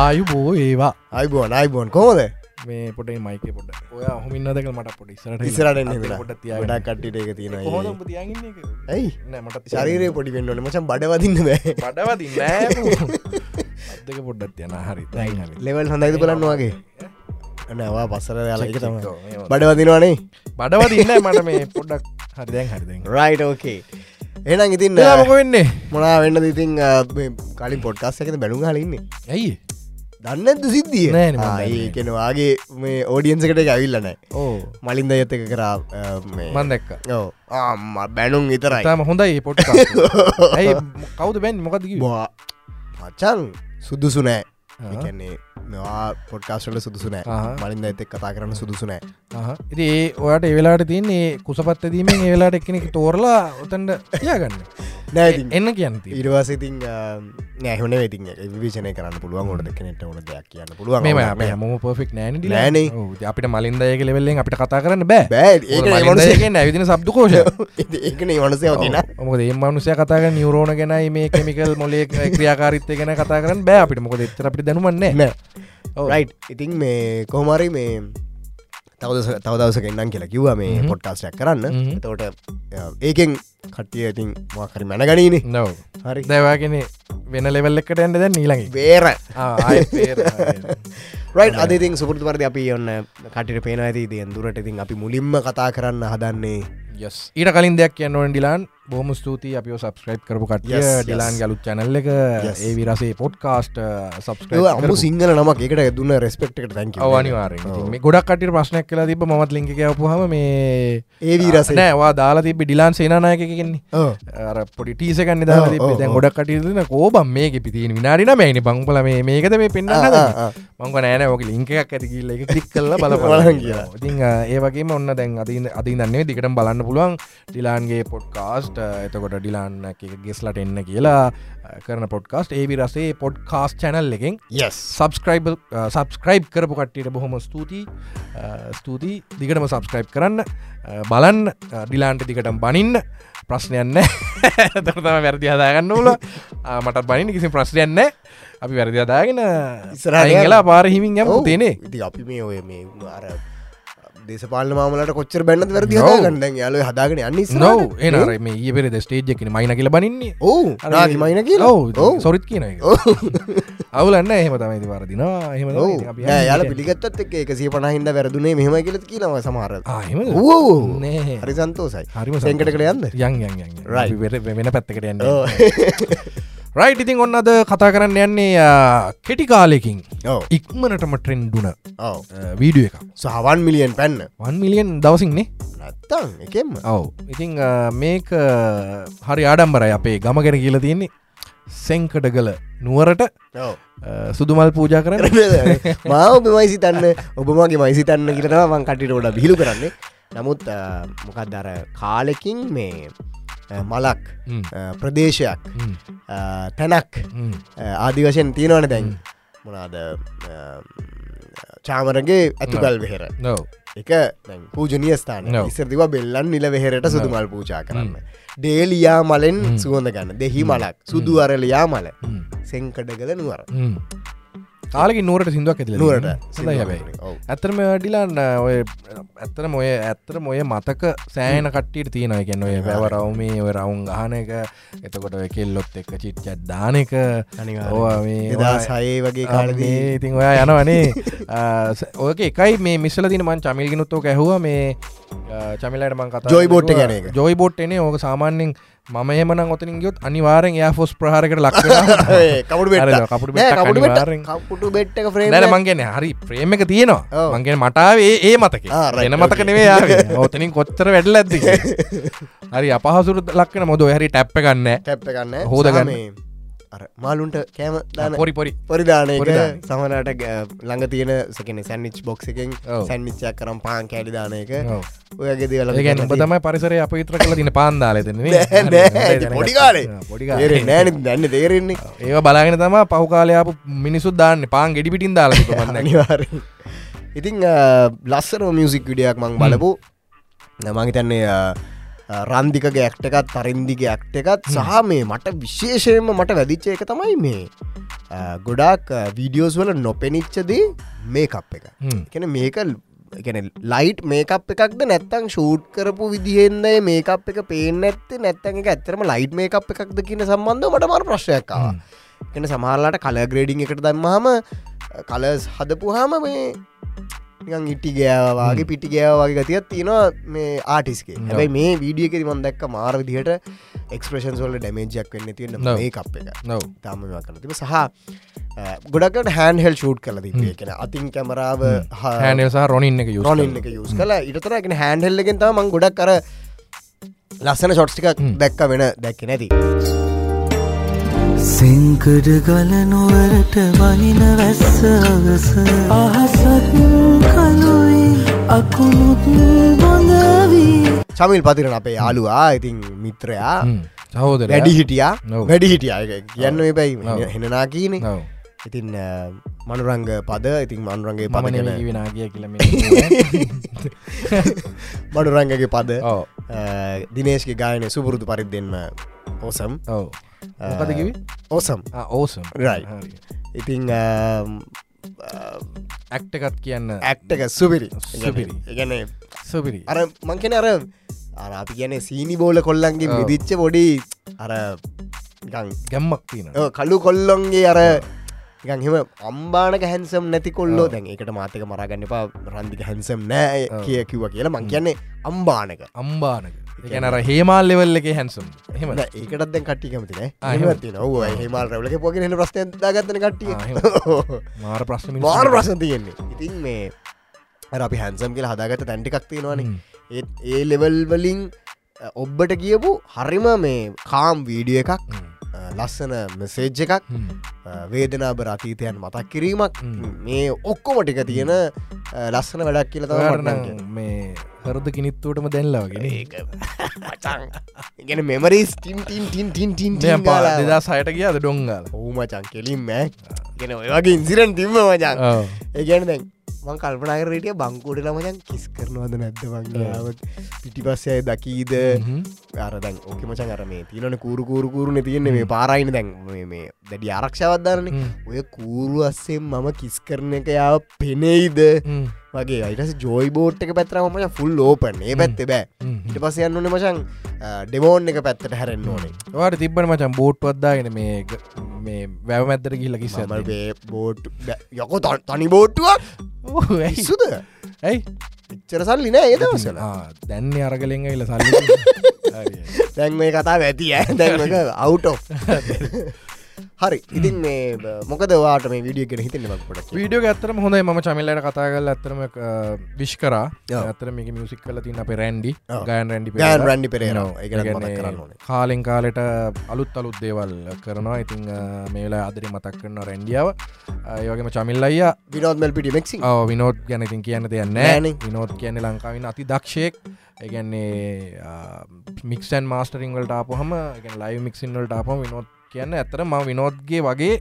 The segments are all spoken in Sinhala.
ආයු බෝ ඒවා අයිබෝන් අයිබෝන් කොහොද මේ පොට මයික පොට ඔය හොමින්නදක මට පොට ඉසරට ඉස්සරට පොට ගොඩක් කට්ටිට එක තියෙන ඇයි? මට ශරීරය පොඩි වෙන්නල මචන් බඩවදින්න බෑ. පඩවති නෑ අදක පොඩ්ඩත් යන හරි. ලෙවල් හඳයිද බලන්න වගේ නවා පස්සර යාල එක තම බඩවදිනවානේ බඩවතින්න මට මේ පොඩ්ඩක්. හරි දැන් හරි රයිට ඕකේ එනම් ඉතින් මොක වෙන්නේ? මොනා වෙන්න ඉතින් කලින් පොඩ්කාස් එකත බැලුම් හලඉන්නේ ඇයි දන්නද සිද්ධිය. ඒකෙනවාගේ මේ ඕඩියන්සකට ඇවිල්ලනෑ ඕ. මලින්ද යත එක කරා මන් දැක්ක. ආම බැනුම් විතරයි. තාම හොඳයි පොට් ඇයි කවුද බැන් මොකද බවා මචන් සුදුසු නෑ. එකන්නේ මෙවා පොඩ්කාස්ටල සුදුසු නෑ. ආහා. මලින්ද ඇතෙක් කතා කරන්න සුදුසු නෑ. ඉති ඒ ඔයාට එවෙලාට තියන්නේ කුසපත්තදීමෙන් ඒවෙලාට එක්කෙනෙක් තෝරලා ඔතන්ට තියාගන්න නෑති එන්න කියන්නති ඉරවාසිතින් නෑහන වෙති විචනය කරන්න පුළුවන්. ගොඩ දෙකනෙට ඕන දෙයක් කියන්න පුළුවන්. හම පොෆෙක් නෑන. නෑනේ. අපිට මලින්දයක ලෙවෙල්ලෙන් අපිට කතා කරන්න බෑ. ඇවිදින සබ්දුකෝෂ ඒකන වනසය ෝතින මොකද ඒ මනුසය කතාග නිවරෝණ ගැනයි මේ කෙමිකල් මොලේ ක්‍රියාකාරිත්තය ගැන කතා කරන්න බෑ අපිට. මොකද එතර අපිට දැනුමන්නේ නෑ. ඉතින් මේ කොහමරි මේ තවද තවදවස එන්නම් කියලා කිව්ව මේ. පොට්කාස්ටක් කරන්න. තවට ඒකෙන් කට්ටිය ඉතින් මොකරි මැනගනීනේ. නව හරි. දැවාගෙන වෙන ලෙවල් එකට ඇන්ඩ දැන් ඊළඟ වේර ආ රයි් අදඉතින් සුපෘති පරදි අපි ඔන්න කටිට පේන ඇති. දියන් දුරට ඉතින් අපි මුලින්ම කතා කරන්න හදන්නේ යස් ඊට කලින් දෙයක් කියන්නවන් ඩිලාන් බොහම ස්තුති අපිෝ සබස්ක්‍රයිබ් කරපු කටිය. ඩිලාන් ගලුත් චැනල්ල එක. ඒ විරසේ පොඩ්කාස්ට අමු සිංහල නමක් එකට දුන්න රෙස්පෙක්ට තැක අවනිවාරෙන් මේ ගොඩක් කට ප්‍රශ්නයක් කලා තිබ මත් ලිංක යපුහම මේ ඒ වීරසේ නෑවා දාලා තිබ ඩිලාන් සේනායකකෙන්නේ පොඩි ටීසකන්න දා. ගොඩක් කටයුතුන කෝබම් මේක පිතින විනාඩින මේනි බංපල මේ මේකද මේ පෙන්න්න මංග නෑන ෝක ලිංකක් ඇතිකිල්ල එක ක්ලික් කල්ල බල බලන් කියලා. ඉතින් ඒවගේ ඔන්න දැන් අති අති දන්නේ දිකට බලන්න පුළුවන්. ඩිලාන්ගේ පොඩ්කාස්ට එතකොට ඩිලාන්න ගෙස්ලට එන්න කියලා කරන පොඩ්කාස්ට. ඒවි රසේ පොඩ්කාස් චැනල් එකෙන් සබස්ක්‍රයිබ් සබස්ක්‍රයිබ් කරපු කට්ටියට බොහොම ස්තුතියි. ස්තුතියි. දිගටම සබස්ක්‍රයිබ් කරන්න. අ, ඩිලාන්ට දිගටම් බනින්න. ප්‍රශ්නයන්න තම වැරදි හදාගන්න ල මටත් බනින්න කිසි ප්‍රශ්නයන්න අපි වැරදි අදාගෙන. ඉස්සරලා පාරහිමින් යම තේනේ ඉති අපි මේ ඔය මේ අර දේශපාල මාමලට කොච්චර බැන්න වැරදි. ගන්න යාල හදාගෙන යන්න නොව එනර මේ ඒ පෙරෙද ස්ටේජ්ජකින මයින කියල බනින්නේ. ඕ මයින කියලා? ඔව. සොරිත් කියන අවුලන්න එහෙම තමයි තමයි. අපි යාල. පිළිගත්තත් එක එක සිය පනහින්ද වැරදුනේ මෙහම කියලත් කියනව සමහර නෑ. හරි සන්තෝසයි. හරිම සැංකට කළ යන්න? යන් වෙන පැත්තකට යන්න ඕ. රයිට් ඉතින් ඔන්න අද කතා කරන්න යන්නේ කෙටි කාලෙකින් ඉක්මනටම ට්‍රෙන්ඩුන වීඩිය එක සහවන් මිලියන් පැන්න වන් මිලියන් දවසින්නේ නැත්තං එකෙම ඔව. ඉතිං මේක හරි ආඩම්බරයි අපේ ගම ගැන කියල තියෙන්නේ. සෙංකට ගල නුවරට සුදුමල් පූජා කරන්න. මාව ඔබ මයිසි තන්න ඔබමගේ මයිසි තන්න කියරවා මං කටිට ොඩ බිහිලු කරන්නේ. නමුත් මොකක් දර කාලෙකින් මේ මලක් ප්‍රදේශයක් තැනක් හ්ම්. අ, ආදි වශයෙන් තියෙනවන දැන් මොනාද චාමරගේ ඇතුකල් වෙහෙර. එක පූජනිය ස්ථාන. ඉස්සරදිව බෙල්ලන් නිල වෙහෙරට සුදුමල් පූජා කරන්න. ඩේලියා මලෙන්. සුවඳ ගන්න දෙහි මලක් සුදු අරලයා මල සෙංකඩගල නුවර හ්ම්. කාලෙකින් නුවරට සිින්දුවක් ඇතිල හොඳයි හැබැයි. ඇතරම ඩිලන්න ඔය ඇත්තර මොය ඇත්තර මොය මතක සෑන කට්ටියට තියෙන ගැන ඔය වැවරවමේ ඔය රවුන් ගහන එක. එතකොට කෙල්ලොත් එක්ක චිට්චත් දාන එක. සයේ වගේ කාලදී ඉතින් ඔයා යනවනේ ඕක එකයි මේ මිස්සල දින මන් චමිල්ගෙනුත්තෝ ඇහුව. මේ චමිලට මං කතා boat එක ගැන. ජොයි බෝට් එනේ. ඕක සාමාන්‍යෙන් මම එමන ඔතනින් ගියොත් අනිවාරෙන් යා ෆොස් ප්‍රහරකට ලක් කපුටු බෙට් මංගෙන හරි ප්‍රේම එක තියෙනවා. මංගෙන මටාවේ ඒ මතක. එන මතක. නෙවේ යාගේ ඕතනින් කොච්චර වැඩල ඇද හරි අපහසුර ලක්කන මොද හරි ටැප්ප ගන්න ටැප් එක ගන්න. හෝදගන්න. අර මාලුන්ට කෑම දාන පොරි පොරි. පොරිදාන. සමනට ළඟ තියෙන සකන සැන්නිච් බොක්ස එකෙන් ඔව්. සැන්නිච්චයක් කරම් පාන් කෑඩි දාන එක. ඔයගේ දේවල ඔබ තමයි පරිසරය අප විතර කල. තින පාන්දාලතන පොඩිකාලේ තේරෙන්නේ නෑන දැන්න තේරෙන්නේ. ඒ බලාගෙන තම පහුකාලයාපු මිනිසු දාන්න. පාන් ගෙඩි පිටින් දාලා අනිවාර ඉතිං ලස්සන මියසික් විඩියක් මං බලපු. නමහිතන්නේ රන්දිකගේ ඇක්ටකත් තරින්දිගේ ඇක්ට එකත් සහ මේ මට විශේෂයෙන්ම මට වැදිච්ච එක තමයි මේ. ගොඩක් වීඩියෝස් වල නොපෙනිච්චදී මේකප් එක. එකන මේක ලයිට් මේකප් එකක්ද නැත්තං ෂූට් කරපු විදිහෙන්ද මේකප් එක පේන ඇත්තේ නැත්තන් එක ඇත්තරම ලයිට් මේකප් එකක්ද කියන සම්බන්ධ මට මර ප්‍රශ්යක්කාව එන සමහරලාට කල ග්‍රේඩිං එකට දම්මහම කලස් හදපු හාම මේ නිකන් ඉටි ගෑවාගේ පිටි ගෑවාගේ ගතියක් තියෙනවා මේ ආටිස්ගේ ඔව්. හැබයි මේ වීඩිය එක මන් දැක්ක මාර විදිහට එක්ස්ප්‍රේෂන් වල ඩමේජයක් වෙන්න තියෙන. මේ කප් එක. තාම කල තිබ සහ ගොඩකට හැන් හෙල් ෂූට් කල තිබේ කෙන අතින් කැමරාව හැනසා රොනින් එක යුස් රොනින් එක යුස් කල ඉටතරගෙන හැන්හෙල්ලගෙන් තම ගොඩක් කර ලස්සන ෂොට්ස්ටික හ්ම්. දැක්ක වෙන දැක්ක නැති සිංකඩ ගල නොවරට වහින වැස්ස අගස. අහසත් කලුයි අකුණුත් බොඳවී. චමිල් පතිරන අපේ යාලුවා ඉතින් මිත්‍රයා. සහෝදර වැඩි හිටියා. වැඩි හිටිය. කියන්න ඔව්. හෙනනා කියන ඉතින් මනුරංග පද ඉතින් මනුරන්ගේ ගැන විනාගිය කියලම මඩුරංගගේ පද. දිනේශ්ගේ ගායන සුපුරුදු පරිත් දෙන්න ඕසම්. ඔව මොකද කිවි ඕසම් ඕසම් Right. ඉතිං ඇක්ටකත් කියන්න. ඇක්ටක සුපිරි. සුපිරි. ගැන සුපිරි. අර මංකෙන අර අර අපි ගැන සීනි බෝල කොල්ලන්ගේ ඔව්. විදිච්ච පොඩි අර ගැම්මක් තියෙන කළු කොල්ලොන්ගේ අර නිකන් හෙම අම්බානක හැන්සම් නැති කොල්ලෝ ඔව්. දැන් එකට මාතක මරගන්න එපා. රන්දික හැන්සම් නෑ. කිය කිව කියලා මං කියන්නේ අම්බානක. අම්බානක ගැන අර හේමාල් ලෙවල් එක හැන්සම් හෙම ඒකටත් දැන් කට්ටි කැමතින ආ, එහෙම. ති ඔව හෙමල් රවලක පොගෙන ප්‍රස්තය දාගත්තන කට්ටිය. මාර ප්‍රශ්න. මාර ප්‍රසන් තියෙන්නේ. ඉතින් මේ අපි හැන්සම් කියලා හදාගත තැන්ටිකක් තියෙනවාන. ඒත් ඒ ලෙවල් වලින් ඔබ්බට කියපු හරිම මේ කාම් වීඩිය එකක් ලස්සන මෙසේජ් එකක් හ්ම්. වේදනාබ රතීතයන් මතක් කිරීමක්. මේ ඔක්කොමටික තියෙන ලස්සන වැඩක් කියල නම් මේ හරද කිනිත්තුවටම දැල්ලාවගෙන ගෙන මෙමරිස් ටින් ටින් ටින් ටින් ටින් ටින් ගාලා. දෙදා සයට කියාද ඩොංගාල? ඔහු මචන් කෙලින් මෑ ගෙන ඔය වගේ ඉන්සිරන් තිම්ම මචන් ඒගැන දැන් මං කල්පනාකරටිය බංකෝඩ ළමචන් කිස් කරනවද නැද්ද වගේාවත් පිටි පස්සය දකීද? අරදැන් ඕක මචන් අර මේ තියන කූරු කූරු කූරුණ තියන්නේ මේ පාරයින දැන්. මේ- දැඩි ආරක්ෂාවත්දාරන ඔය කූරු අස්සෙන් මම කිස් කරන එක යාව පෙනෙයිද? වගේ අයිටස ජෝයි බෝට් එක පැත්‍රම මච ෆුල් ඕපන් ඒ පැත්තේ බෑ. ඉට පස යන්න ඕන මචන් ඩෙමෝන් එක පැත්තට හැරෙන්න්න ඕනේ. වාට තිබන මචන් බෝට් වද්දාගෙන මේ මේ වැව මැත්තර කිස්ස මල් බෝට් යකො තනි බෝට්ටුවක් සුද ඇයි? එච්චර සල්ලි නෑ ඒදවසල දැන්නේ අරගලෙන් ඉල සල්ලි දැන් මේ කතා ඇති දැන්ක අවුටෝ හරි. ඉතින් මේ මොකද වාට මේ විඩිය ගෙන හිතන්න මක්පට වීඩියෝ ඇතරම හොඳයි. ම චමිල්ලට කතා කල ඇතරම විශ්කර ඔව්. ඇතර මේක මියසික් කල තින්න අප රැන්ඩි. ගයන් රැන්ඩි ගෑන් රැන්ඩි පෙරේනවා කරන්න කාලෙන් කාලෙට අලුත් අලුත් දේවල් කරනවා. ඉතිං මේලා අදරි මතක් කරන රැන්ඩියාව. ඒවගේම චමිල් අයිය. විනෝත්මල් පිටි මෙක්සි විනෝත් ගැන ඉතින් කියන්න දෙයන්න නෑනේ. විනෝත් කියන්නේ ලංකාවින් අති දක්ෂයෙක්. ඒගැන්නේ මික්ෂන් මාස්ටරිං වලට ආපහම ලයි මික්සින් වලට ආපම විනෝත් කියන්න ඇතර ම විනෝත්ගේ වගේ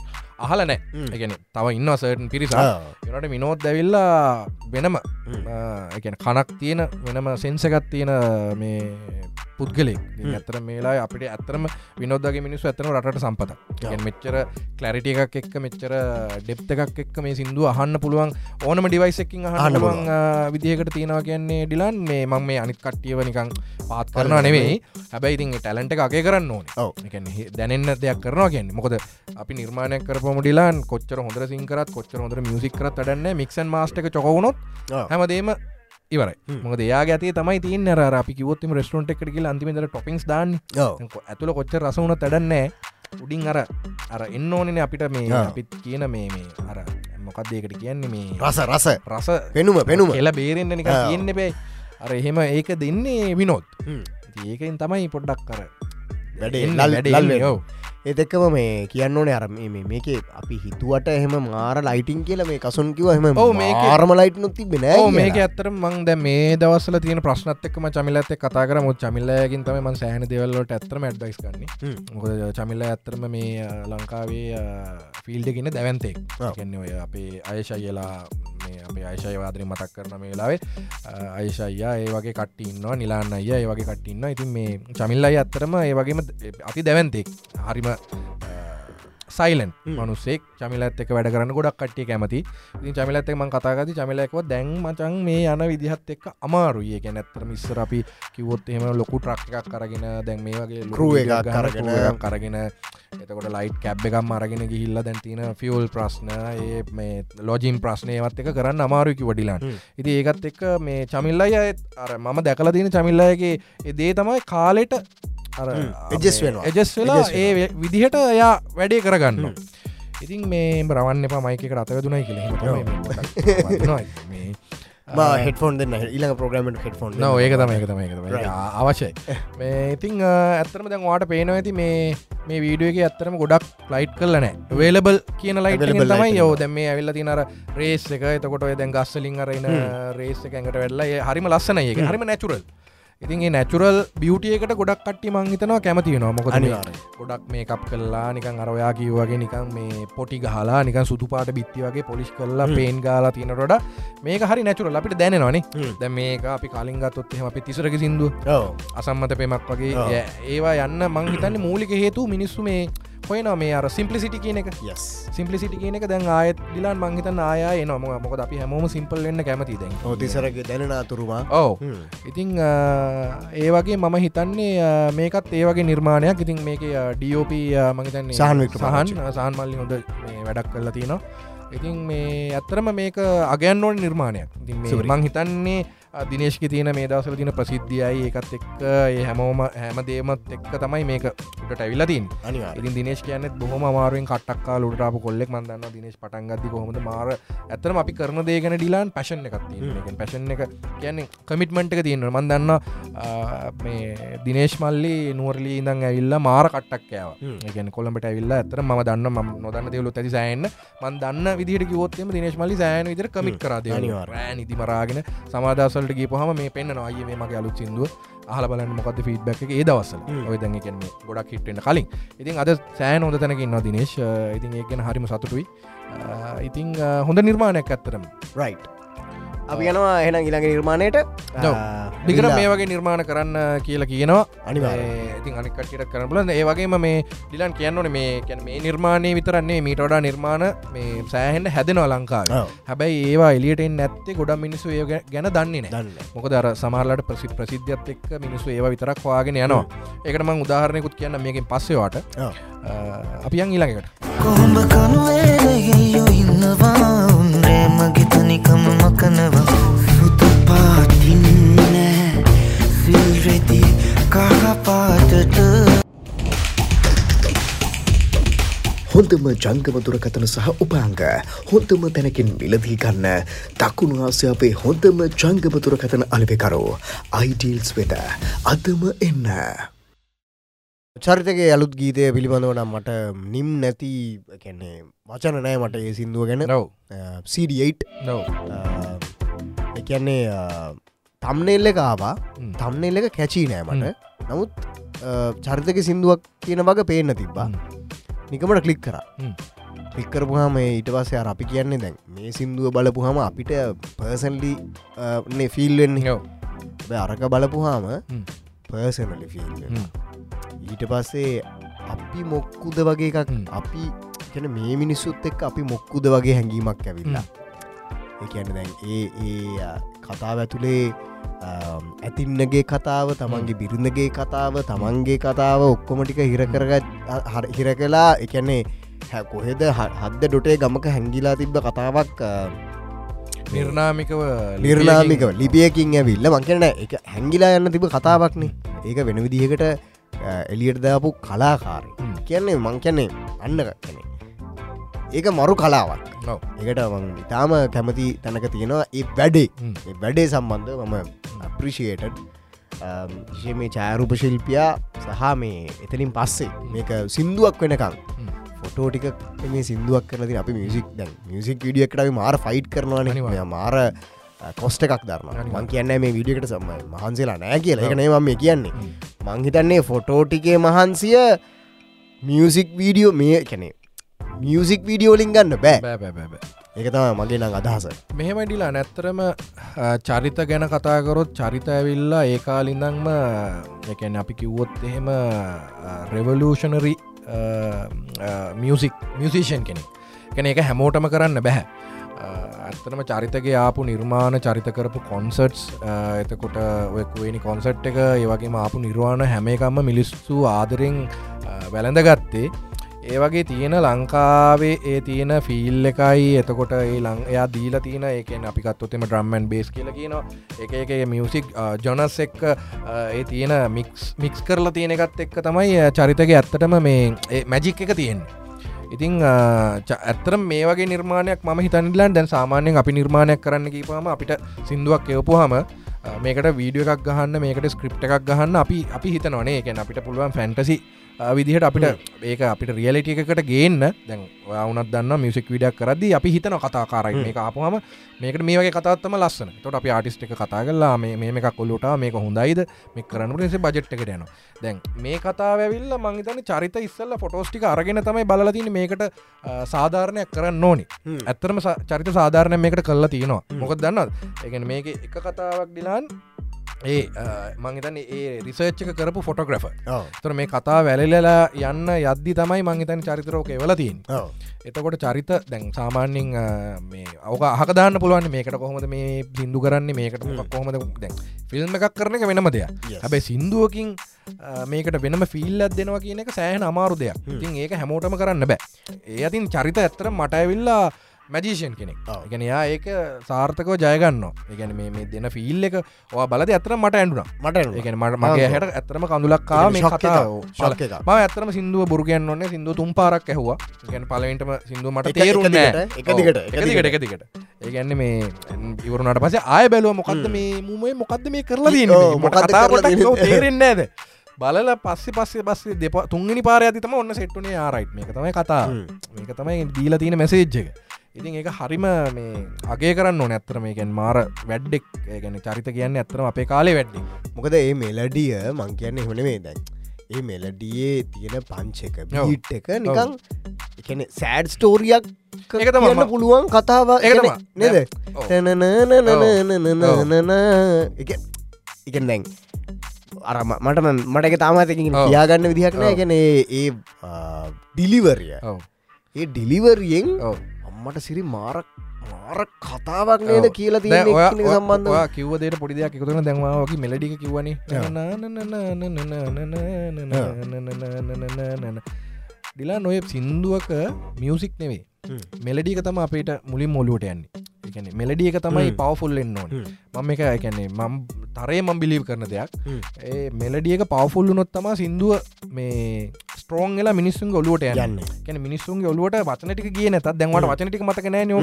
අහල නෑ හ්ම්. එකන තව ඉන්න සටන් පිරිසා යනට විනෝත් දැවිල්ලා වෙනම. එකන කනක් තියෙන වෙනම සෙන්සකත් තියෙන මේ පුද්ගලෙක්. ඇතර මේලා අපිට ඇතරම විනෝදගේ මිනිස් ඇතන රට සම්පත. මෙච්චර කලරිටිය එකක් එක්ක මෙච්චර ඩෙප්ත එකක් එක්ක මේ සිින්දුව අහන්න පුළුවන්. ඕනම ඩිවයිසකින් අහන්න අහන්න පුළුවන් විදිහකට තියෙනවා කියන්නේ ඩිලන්. මේ මං මේ අනිත් කට්ටියව නිකං පාත් කරනවා නෙවෙයි හැබැයි ඉතින් ටැලන්ට එක අගේ කරන්න ඕන. ඔව්. දැනන්න දෙයක් කරනවා කියන්නේ. මොකද අපි නිර්මාණයක් කරපම ඩිලාන් කොච්චර හොඳර සිංකරත් කොච්චර හොඳර මියසික් කරත් අඩන්න මික්සන් මාස්ටක චොකවුණොත් හැමදේම ඉවරයි. මොක දෙයාගේ ඇති තමයි අර අපි කිවොත්ම රෙස්ටරන්ට එකට කියල අන්තිමට ටොපික්ස් දාන්න. ඇතුළ කොච්ච රසවුන තැඩන්නෑ උඩින් අර අර එන්න ඕනන අපිට මේ. අපිත් කියන මේ මේ අර මොකක්දේකට කියන්නේ මේ රස රස. රස පෙනුම පෙනුම. එල බේරෙන්න්න නික ආ. තියෙන්න්න බෑ. අර එහෙම ඒක දෙන්නේ විනොත්. ඒකෙන් තමයි පොඩ්ඩක් කර වැඩේ ලල්- එක්කම මේ කියන්න ඕනේ අර මේ මේක අපි හිතුවට එහෙම මාර ලයිටින් කියල මේ කසුන් කිව මේක- ආරම ලයිට් නොති බෙන මේක ඇත්තර මං දැ මේ දවසල තියෙන ප්‍රශ්නත් එක්ම චමිලත් එක් කතා කර. මුත් චමිල්ලයකින් තම මන් සෑහන දෙවල්ලට ඇතරම ඇඩ්බයිස් කරන්නේ චමිල්ල ඇත්තරම මේ ලංකාවේ ෆිල්ඩගෙන දැවන්තෙක්. කැන්න ඔය අපේ අයශයලා මේ අපේ අයශය වාදරය මතක් කරන මේලාවේ අයශයියා ඒ වගේ කට්ටින්නවා නිලාන්න අය ඒ වගේ කට්ටින්න ඉතින් මේ චමිල්ලයි ඇත්තරම ඒ වගේම අති දැවන්තෙක්. හරිම සයිලන් හ්ම්. මනුස්සෙක් චමිලත් එක වැඩ කරන්න ගොඩක් කට්ටිය කැමති ඉතින් චමිලත් එක මං කතාගති චමිලයකව දැන් මචන් මේ යන විදිහත් එක්ක අමාරුය ගැන ඇත්තර මිස්සර අපි කිවොත් එහෙම ලොකු ට්‍රක් එකක් කරගෙන දැන් මේ වගේ විදිහක් එකක් එකක් කරගෙන එතකොට ලයිට් කැබ් එකම් අරගෙන ගිහිල්ල දැන් තින ෆියල් ප්‍රශ්න ඒ මේ ලෝජීන් ප්‍රශ්නයවත් එක කරන්න අමාරුකි වඩිලාන්. ඉති ඒකත් එක්ක මේ චමිල්ලයි අර මම දැකල තියෙන චමිල්ලයගේ දේ තමයි කාලෙට adjust වෙනවා. එජස් වෙලා ඒ විදිහට එයා වැඩේ කරගන්න. ඉතින් මේ රවන්න එපා මයිකට අතකදුනයි කියල. හෙටෆෝන් දෙන්න. ඉලඟ ප්‍රග්‍රමට හෙටෆෝන් ඒක තම ඒක තම Right. අවශ්‍යයි. මේ ඉතිං ඇත්තරම දැන් වාට පේනව ඇති මේ මේ වීඩියෝගේ ඇත්තරම ගොඩක් ලයිට් කරලන වේලබල් කියන ලයිට තමයි යෝ දැම මේ ඇවිල්ල තිනර රේස් එක. එතකොට ඔය දැන් ගස්සලින් අරන්න රේස් එක ඇඟට වෙල්ලා හරිම ලස්සන ඒක. හරිම නැචුරල් ඉතින් ඒ නැචුරල් බියටියකට ගොඩක් කට්ටි මංහිතනවා මේ අනිවාර්යෙන්. ගොඩක් මේ කප් කල්ලා නිකන් අරවයා කිව්වගේ නිකන් මේ පොටි ගහලා නිකන් සුදු පාට බිත්ති වගේ පොලිස් කල්ලා. පේන් ගාලා තියනට මේක හරි නැචුරල් අපිට දැනවානේ. දැ මේක අපි කලින් ගත්තොත් එහෙම අපි තිසරක සිින්දුව ඔව්. අසම්මත පෙමක් වගේ ඒවා යන්න මං හිතන්නේ මූලික හේතු මිනිස්සු මේ හොයනවා මේ අර සිම්පලිසිටි කියන එක. Yes. සිම්පලිසිටි කියන එක දැන් ආයත් දිලාන් මංහිතන් ආය නොම මොකද අපි හැමෝම සිම්පල් වෙන්න කැමති දැන්. තිසරගේ දැනෙන අතුරුමා. ඕ. ඉතිං ඒ වගේ මම හිතන්නේ මේකත් ඒ වගේ නිර්මාණයක්. ඉතින් මේක ඩියෝප මහිතන්නේ සහන්. සහන් සහන් මල්ලි හොඳ වැඩක් කරලා තියෙනවා. ඉතින් මේ ඇත්තරම මේක අගයන් ඕන නිර්මාණයක්. ඉතින් මේ හිතන්නේ දිනේශ්ක තියෙන මේ දවසල තින ප්‍රසිද්ධියයි. ඒකත් එක්ක ඒ හැමෝම හැමදේමත් එක්ක තමයි මේක උට ඇවිලතින්. ඉතින් දිනේශ් කියන්නෙත් බොහොම අමාරුවෙන් කට්ටක්කා ලුටාපු කොල්ලෙක් මන්දන්න දිනේශ් පටන්ගදදි කොහොමද? මාර ඇතරම අපි කරන දේගෙන ඩිලාන් පැශන් එකක් තියෙන පැශන් එක කියන්නේ කමිට්මන්ට් එක තියෙන මන්දන්න මේ දිනේශ් මල්ලි නුවරලි ඉඳං ඇවිල්ල මාර කට්ටක්කෑව හ්ම්. එකන කොළඹට ඇවිල්ල ඇතර ම දන්න ම නොදන්න දෙවලු ඇති සෑන්න මන් දන්න විදිට කිවොත්තම දිනේශ් මල්ලි සෑන විදිර කමිට් කරද අනිවාර්යෙන්. නිති මරාගෙන සමාදසල්ට ගී පහම මේ පෙන්න්න අය මේ මගේ අලුත් සිින්දුව අහල බලන්න මොකද ෆීඩ්බැක් ඒ හ්ම්. ඔය දැන් කියන්නේ ගොඩක් හිටෙන්ට කලින්. ඉතින් අද සෑන හොඳ තැනකින්න දිනේශ් ඉතින් ඒගෙන හරිම සතුටුයි. අ, හොඳ නිර්මාණයක් ඇත්තරම රයිට් අපි යනවා එහෙන ඉළඟ නිර්මාණයට. දිගර මේ වගේ නිර්මාණ කරන්න කියලා කියනවා. ඒ, ඉතින් අනිකට කරන බල ඒ වගේම මේ ඩිලන් කියන්නන මේ කැන මේ නිර්මාණය විතරන්නේ මීට වඩා නිර්මාණ මේ සෑහෙන්ට හැදෙනවා ලංකාව. හැබැයි ඒවා එලියට නැත්තේ ගොඩ මිනිස්සු ඒ ගැන දන්නේ නෑ දන්න මොකද අර සමාරලට ප්‍රසි ප්‍රසිද්ධියත් එක්ක මිනිස්සු ඒවා විතරක් හවාගෙන යනවා. ඒකට මං උදාහරණයකුත් කියන්න මේකින් පස්සේවාට ඔව්. අපියන් ඊළඟට කොහොඹ කනුවේලයෙයෝ ඉන්නවා උන්රේ මගේ තනිකම මකනවා. සුදු පාටින්නෑ සිල්රෙදි කහපාටට. හොඳම ජංගම දුරකතන සහ උපාංග. හොඳම තැනකින් මිලදී ගන්න. දකුණු ආසියාවේ හොඳම ජංගම දුරකතන අලවෙකරු අයිඩීල්ස් වෙත. අදම එන්න. චරිතගේ අලුත් ගීතය පිළිබඳව නම් මට නිම් නැති කැන්නේ වචන නෑ මට ඒ සිින්දුව ගැන. නව සඩ8 නව එකන්නේ තම්නෙල්ල කාවා හ්ම්. තම්නෙල් එක කැචී නෑ මට. නමුත් චරිතක සිින්දුවක් කියන වග පේන්න තිබ්බා. නිකමට කලික් කර. හ්ම්. ලික්කරපුහම ඊට පස්සේ අපි කියන්නේ දැන් මේ සිින්දුව බලපුහම අපිට පර්සන්ලි ෆිල්වෙන්නේ අරක බලපුහාම හ්ම්. Personally feel. ඊට පස්සේ අපි මොක්කුද වගේ එකක්. අපි කැන මේ මිනිස්සුත් එක්ක අපි මොක්කුද වගේ හැඟීමක් ඇවිල්ලා. ඒඇන දැන් ඒ ඒ කතාව ඇතුළේ ඇතින්නගේ කතාව තමන්ගේ බිරිඳගේ කතාව තමන්ගේ කතාව ඔක්කොමටික හිරකරගත් හිර කලා එකන්නේ හැ කොහෙද හද්ද ඩොටේ ගමක හැංගිලා තිබ්බ කතාවක් නිර්නාමිකව නිර්නාමික ලිපියකින් ඇවිල්ල. මංකන එක හැංගිලා යන්න තිබ කතාවක්නේ ඒක වෙන විදිහකට එලියට දාපු කලාකාරය හ්ම්. කියන්නේ මං කියන්නේ අන්න කනේ ඒක මරු කලාවක්. මං ඉතාම කැමති තැනක තියෙනවා ඒ වැඩේ. වැඩේ සම්බන්ධ මම අප්‍රිෂේටඩ් විශේ මේ චාරූප ශිල්පියා සහ මේ එතනින් පස්සේ මේක සිින්දුවක් වෙනකං. ෆොටෝ ටික මේ සිින්දුවක් කරනති අපි මියසික් දැන් මියසික් විඩියක්ට මාර ෆයිට් අනිවාර්යෙන්. මාර කොස්ට එකක් අනිවාර්යෙන්. මං කියන්න මේ විඩියකට සම මහන්සේලා නෑ කියලා. එක නේ මම කියන්නේ. මංහිතන්නේ ෆොටෝටිකේ මහන්සිය මියසික් වීඩියෝ මේ කැනේ මියසික් වීඩියෝලින් ගන්න බෑ. ඒක තම මගේ නං අදහස. මෙහෙමඩිලා නැත්තරම චරිත ගැන කතාකරොත් චරිත ඇවිල්ලා ඒකාලිඳංම එකැන අපි කිව්වොත් එහෙම රෙවලූෂනරි මියසික් මියසිෂන් කෙනෙ කැන එක හැමෝටම කරන්න බැහැ ඇත්තනම චරිතගේ ආපු නිර්මාණ චරිත කරපු කොන්සර්ට්ස් එතකොට ඔයකුවනි කොන්සට් එක ඒවගේ ආපු නිර්වාණ හැම එකම්ම මිලිස්සු ආදරෙන් වැළඳ ගත්තේ ඒ වගේ තියෙන ලංකාවේ ඒ තියෙන ෆිල් එකයි. එතකොට ඒ ලං එයා දීල තියෙන ඒකෙන් අපිකත්තුතෙම ඩ්‍රම්මන් බේස් කියල කියනවා. එක එක මියසික් ජොනස් එක්ක ඒ තියෙන මික්ස් මික්ස් කරලා තියෙන එකත් එක්ක තමයි චරිතක ඇත්තටම මේ මැජික් එක තියෙන් ඉතිං ඇත්තර මේ වගේ නිර්මාණයක් ම හිතන්ලන් දැන් සාමාන්‍යයෙන් අපි නිර්මාණයක් කරන්න කීපම අපිට සිින්දුවක් එවපුහම මේකට වීඩිය එකක් ගහන්න මේකට ස්ක්‍රප් එකක් ගහන්න අපි අපි හිත නොනේ එක අපිට පුළුවන් ෆැන්ටසි විදිහට අපිට ඒක අපිට රියලිටිය එකකට ගේන්න දැන් ඔයවුනත් දන්න මියසික් විඩක් කරද අපි හිතන කතාකාරයි. මේ අපහම මේකට මේ වගේ කතාත්තම ලස්සන තොට අපි ආටිස්ට එක කතා කරලා මේ එකක් කොල්ලුට මේක හොඳයිද? මේ කරන්න සේ බජට් එකට යන දැන් මේ කතාවැවිල්ල මංහිතන චරිත ඉස්සල්ල ෆොටෝස්ටික අරගෙන තමයි බලතින මේකට සාධාරණයක් කරන්න ඕනි. ඇත්තරම චරිත සාධාරණය මේකට කල්ලා තියෙනවා. මොකක් දන්නත් එකන මේක එක කතාවක් ඩිලාන් ඒ මංහිතන ඒ රිසර්ච්චක කරපු ෆොටෝග්‍රෆ තර මේ කතා වැලලලා යන්න යද්දි තමයි මංහිතන් චරිතරෝක එවලතින් එතකොට චරිත දැන් සාමාන්‍යින් මේ අවක අහකදාන්න පුළුවන් මේකට කොහොමද මේ සිින්දු කරන්නේ මේකට කොහොමද දැන් ෆිල්ම් එකක් කරන එක වෙනම දෙයක්. හැබැයි සිින්දුවකින් මේකට වෙනම ෆිල්ලත් දෙනවා කියන එක සෑහන අමාරු දෙයක්. ඉතින් ඒක හැමෝටම කරන්න බෑ. ඒ අතින් චරිත ඇත්තර මට මැජීෂන් කෙනෙක්. ගැන යා ඒක සාර්ථකව ජයගන්න එකැන මේ දෙන ෆිල් එක බලද ඇතර මට ඇඩුන මට එකන මට මගේ හැට ඇතරම කඳුලක්කා මේ කතාව. ම ඇතරම සිින්දුව බුරගයන් ඔන්න සිින්දුව තුම් පාරක් ඇහවා. ගැන පලවෙන්ටම සිින්දුව මට තේරුන්න එකදිකට එකදිකට ඒගැන්න මේ ඉවරුණට පස ආය බැලුව මොකක්ද මේ මුමේ මොකක්ද මේ කරලා දන්න මොකතාට තේරෙන්න ඇද බලල පස්සෙ පස්සේ පස්සේ දෙප තුන්ගනි පාර ඇතිතම ඔන්න සෙට්ටුනේ ආරයිට් මේක තමයි කතා මේක තමයි දීල තියෙන මැසේජ්ජක ඉතින් ඒක හරිම මේ අගේ කරන්න ඕන ඇත්තර මේකෙන් මාර වැඩ්ඩෙක් ගැන චරිත කියන්න ඇතරම අපේ කාලේ වැඩ්ඩි මොකද ඒ මෙලඩිය මං කියන්නේ හොන දැන්. ඒ මෙලඩියේ තියෙන පංචක බීට් එක නිකං එකන සෑඩ් ස්ටෝරියක් එක තමන්න පුළුවන් කතාව නේද එක දැන් අර මට මටක තාමතකින් කියාගන්න විදිහක්න ගැන ඒ ඩිලිවරිය ඒ ඩිලිවරියෙන් අම්මට සිරි මාරක් මාර කතාවක් නේද කියලා තිය සම්බන්ධ කිව්වදට පොඩිදයක් එකතුන දැන්වාගේ මෙලඩික කිව්වනි ඩිලා නොය සින්දුවක මියසික් නෙවේ මෙලඩික තම අපේට මුලින් මොලුවට යන්නේ. එකන මෙලඩිය එක තමයි පවෆුල්ලෙන් ඕන. මම එක එකන්නේ මම් තරේ මම් බිලිව් කරන දෙයක්. ඒ මෙලඩියක පවෆුල්ලු නොත් තමා සිින්දුව මේ ස්ට්‍රෝන් එලා මිනිස්සුන් ඔලුවට යන්න. කැන මිනිස්සුන්ගේ ඔලුවට වචනටික කිය නැත දැන්වට වචනටික මතක නෑ නෝ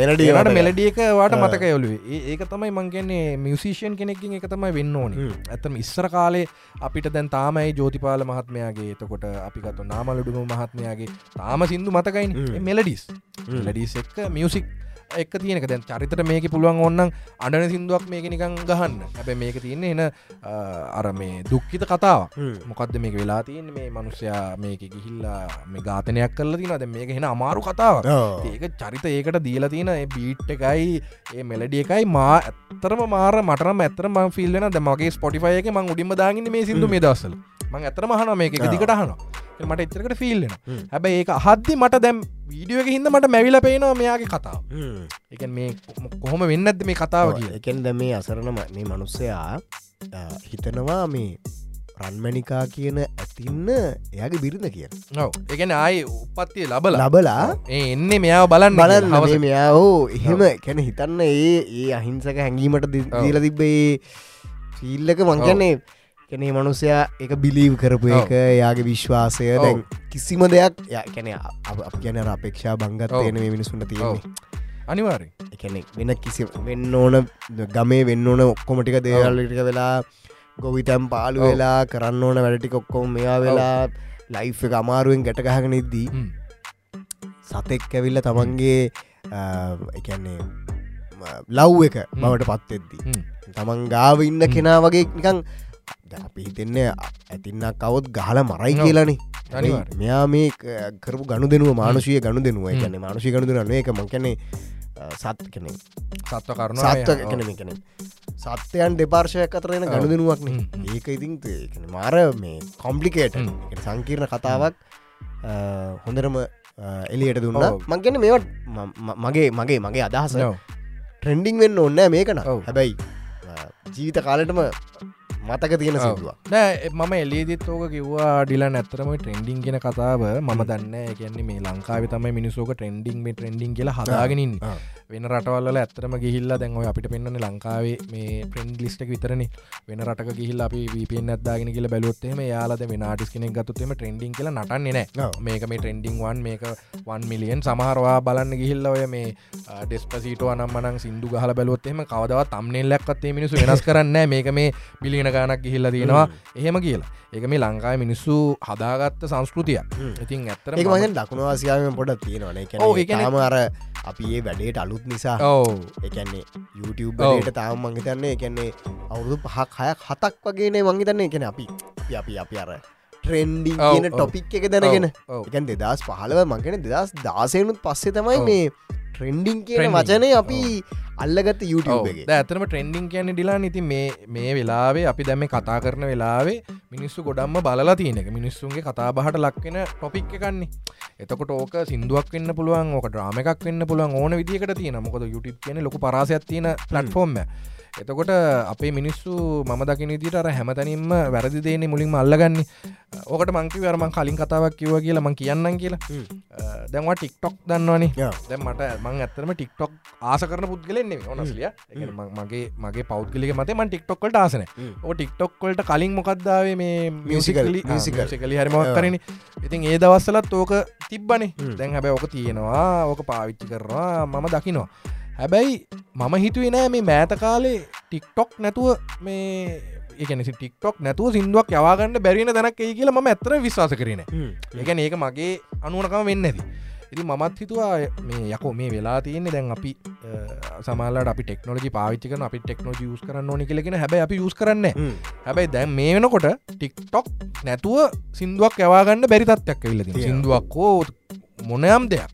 මෙලඩියට මෙලඩියක වාට මතක ඔලුවේ ඒක තමයි මංගන්නේ මියසිෂන් කෙනෙකින් එක තමයි වෙන්න ඕනි. ඇතම ඉස්සර කාලේ අපිට දැන් තාමයි ජෝතිපාල මහත්මයාගේ එතකොට අපිකතු නාමලුඩුම මහත්මයාගේ තාම සිින්දු මතකයින්. මෙලඩිස් ලඩිස් එක්ක මියසික් එක් තියනක දැන් චරිතට මේක පුළුවන් ඔන්නන් අඩන සිින්දුවක් මේක නිකං ගහන්න. හැබැ මේක තියන්නේ එන අර මේ දුක්කිත කතාව මොකක්ද මේක වෙලා තියන්න? මේ මනුස්සයා මේක ගිහිල්ලා මේ ගාතනයක් කරල තින ද මේක හෙන අමාරු කතාව ඒක චරිත ඒකට දීලා තියෙන බීට් එකයි ඒ මෙලඩිය එකයි මා ඇත්තරම මාර මටරම ඇතරම ෆිල්ලන දමගේ ස්පොටිෆයක මං උඩිම දාගන්න මේ සිදු මේ දස්සල මං ඇතරම හන මේක දිකට හනවා මට එච්චරකට ෆිල්ලෙන හැබැයි ඒක හද්දි මට දැම් වීඩියෝක හිද මට මැවිල පේනවා මෙයාගේ කතාව. එක මේ කොහොම වෙන්න ඇද මේ කතාව කිය එකෙන්ද මේ අසරණ මේ මනුස්සයා හිතනවා මේ රන්මණිකා කියන ඇතින්න එයාගේ බිරිඳ කියන නොව එකන ආය උපත්තිය ලබල. ලබලා එන්නේ මෙයාව බලන්න බලන්න හවස මෙයා හෝ එහෙම කැන හිතන්න ඒ ඒ අහිංසක හැඟීමට දීල තිබ්බේ සීල්ලක මංගන්නේ කැනේ මනුසයා එක බිලීව් කරපු එක යාගේ විශ්වාසය. දැන් කිසිම දෙයක් කැන අප ගැන අපේක්ෂා බංගත්තයන මේ මිනිසුන්ට තියෙන්නේ. අනිවාරය එකනෙ වෙන කිසි වෙන්න ඕන ගමේ වෙන්න ඕන ඔක්කොමටික දේවල්ලිටික වෙලා ගොවිතැම් පාලු වෙලා කරන්න ඕන වැඩටික ඔක්කොම මෙයා වෙලා ලයි් එක අමාරුවෙන් ගැටගහගෙන ඉද්දී සතෙක් ඇවිල්ල තමන්ගේ එකන්නේ ලව් එක බවට පත්තෙද්දී තමන් ගාව ඉන්න කෙනා වගේ නිකං අපි හිතෙන්නේ ඇතින්නක් කවොත් ගහල මරයි කියලනේ. මෙයා මේ කරපු ගණු දෙනුව මානුෂය ගණු දෙනුව කියන්නේ මානුෂි ගණු දෙනන්නේ එක මංකනේ සත් කෙනෙ සත්ව කරුණ සත්ව කෙනෙ කෙනෙ සත්‍යයන් දෙපාර්ශයක් අතරෙන ගණු දෙනුවක්න ඒක ඉතින් මාර මේ කොම්පලිකේට සංකීර්ණ කතාවක් හොඳරම එලියට දුන්න. ඔව්. මංගන්න මේවට මගේ මගේ මගේ අදහස. ට්‍රෙන්ඩිං වෙන්න ඔන්න මේකන. හැබැයි ජීවිත කාලටම මතක තියෙන නෑ මම එලේදිත් ඕක කිව්වා ඩිලා නැතරම ට්‍රෙන්ඩිං කියෙන කතාව. මම දන්න කියන්නේ මේ ලංකාව තම මිනිසෝක ට්‍රෙන්ඩිං මේ ට්‍රෙන්ඩිං කියලා හදාගෙනින්. වෙන රටවල්ල ඇත්තරම ගිහිල්ල දැන්ව අපිට පෙන්න්න ලංකාවේ මේ ප්‍රෙන්ඩ් ලිස්ටක් විතරන. වෙන රටක ගිහිල් අපි වපෙන් අදදාගෙන කියල බැලොත්තේම යාලද වෙනටස් කෙනෙක් ගතුත්තෙම ට්‍රෙන්ඩිං කියල නටන්නේ නෑ. මේක මේ ට්‍රෙන්ඩිං වන් මේක වන් මිලියන් සමහරවා බලන්න ගිහිල්ල ඔය මේ ඩෙස්පසිට අනම්මනං සිින්දු ගහල බැලොත්තෙම කවදව තම්නෙල් ලැක්කත්තේ මිනිසු වෙනස් කරන්න මේක මේ බිලියන ගානක් ගිහිල්ල තියෙනවා. එහෙම කියලා. ඒක මේ ලංකායි මිනිස්සු හදාගත්ත සංස්කෘතිය ඉතින් ඇත්තර ඒක මගෙන් දකුණවාසියාවම පොඩ තියෙනවාන. තාම අර අපි ඒ වැඩේට අලුත් නිසා. ඕ එකන්නේ YouTubeට තාම මංහිතන්නේ එකන්නේ අවුරුදු පහක් හයක් හතක් වගේනේ මංහිතන්නේ එකන අපි අපි- අපි අර ට්‍රෙන්ඩිං කියන. ටොපික් එක දැනගෙන. එකන් දෙදස් පහලව මගෙන දෙදස් දාසයනුත් පස්සේ තමයි. මේ ට්‍රෙන්ඩිං කියන. වචනය අපි අල්ලගත්ත YouTube එක. ඇතරම ට්‍රෙන්ඩිං කියන ඩිලා ඉති මේ මේ වෙලාවේ අපි දැම කතා කරන වෙලාවේ මිනිස්සු ගොඩම්ම බලලා තියෙන එක. මිනිස්සුන්ගේ කතාබහට ලක්වෙන ටොපික් එකන්නේ එතකොට ඕක සිින්දුවක් වෙන්න පුළුවන් ඕක ්‍රාම එකක් වෙන්න පුළුවන් ඕන විදිකට තියෙන මොකද YouTube කියන ලොක පරාසයක් තියෙන පලට්ෆෝර්ම් එතකොට අපේ මිනිස්සු මම දකින දිට අර හැමතනින්ම වැරදි දේනේ මුලින්ම අල්ලගන්න. ඕකට මංකි වරමන් කලින් කතාවක් කිව කියලා මං කියන්නම් කියලා. දැන්වා ටික්ටොක් දන්නවනි. යා. දැ මට මං ඇතරම ටික්ටොක් ආස කරන පුද්ගලෙන්නේ ඕනස්ලිය මගේ මගේ පෞද්ගලික මත මන් ටික්ටොක්කට ආසන ඕ ටික්ටොක්වලට කලින් මොකක්දාවේ මේ මියසිකලි musical. කලි හරිමක් කරන. ඉතින් ඒ දවස්සලත් ඕක තිබ්බනේ. දැන් හැබැ ඕක තියෙනවා ඕක පාවිච්චි කරනවා මම දකිනවා හැබැයි මම හිතුවේ නෑ මේ මෑත කාලේ ටික්ටොක් නැතුව මේ එකනසි ටික්ටොක් නැතුව සිින්දුවක් යවාගන්න බැරින දැනක් ඒ කියලා ම ඇතර විශවාස කරන ඒකන ඒක මගේ අනුවනකම වෙන්න ඇති ඉති මමත් හිතුවා මේ යකෝ මේ වෙලා තියෙන්නේ දැන් අපි සමාලට අපි ටෙක්නෝජි පාවිච්චික අපි ටෙක්නෝජි යස් කරන්න ඕනි කියලෙන හැබයි අපි යස් කරන්න හැබැයි දැන් මේ වෙනකොට ටික්ටොක් නැතුව සිින්දුවක් යවාගන්න බැරි තත්යක් ඇවිල්ලති තියෙනවා. සිින්දුවක් හෝ මොනයම් දෙයක්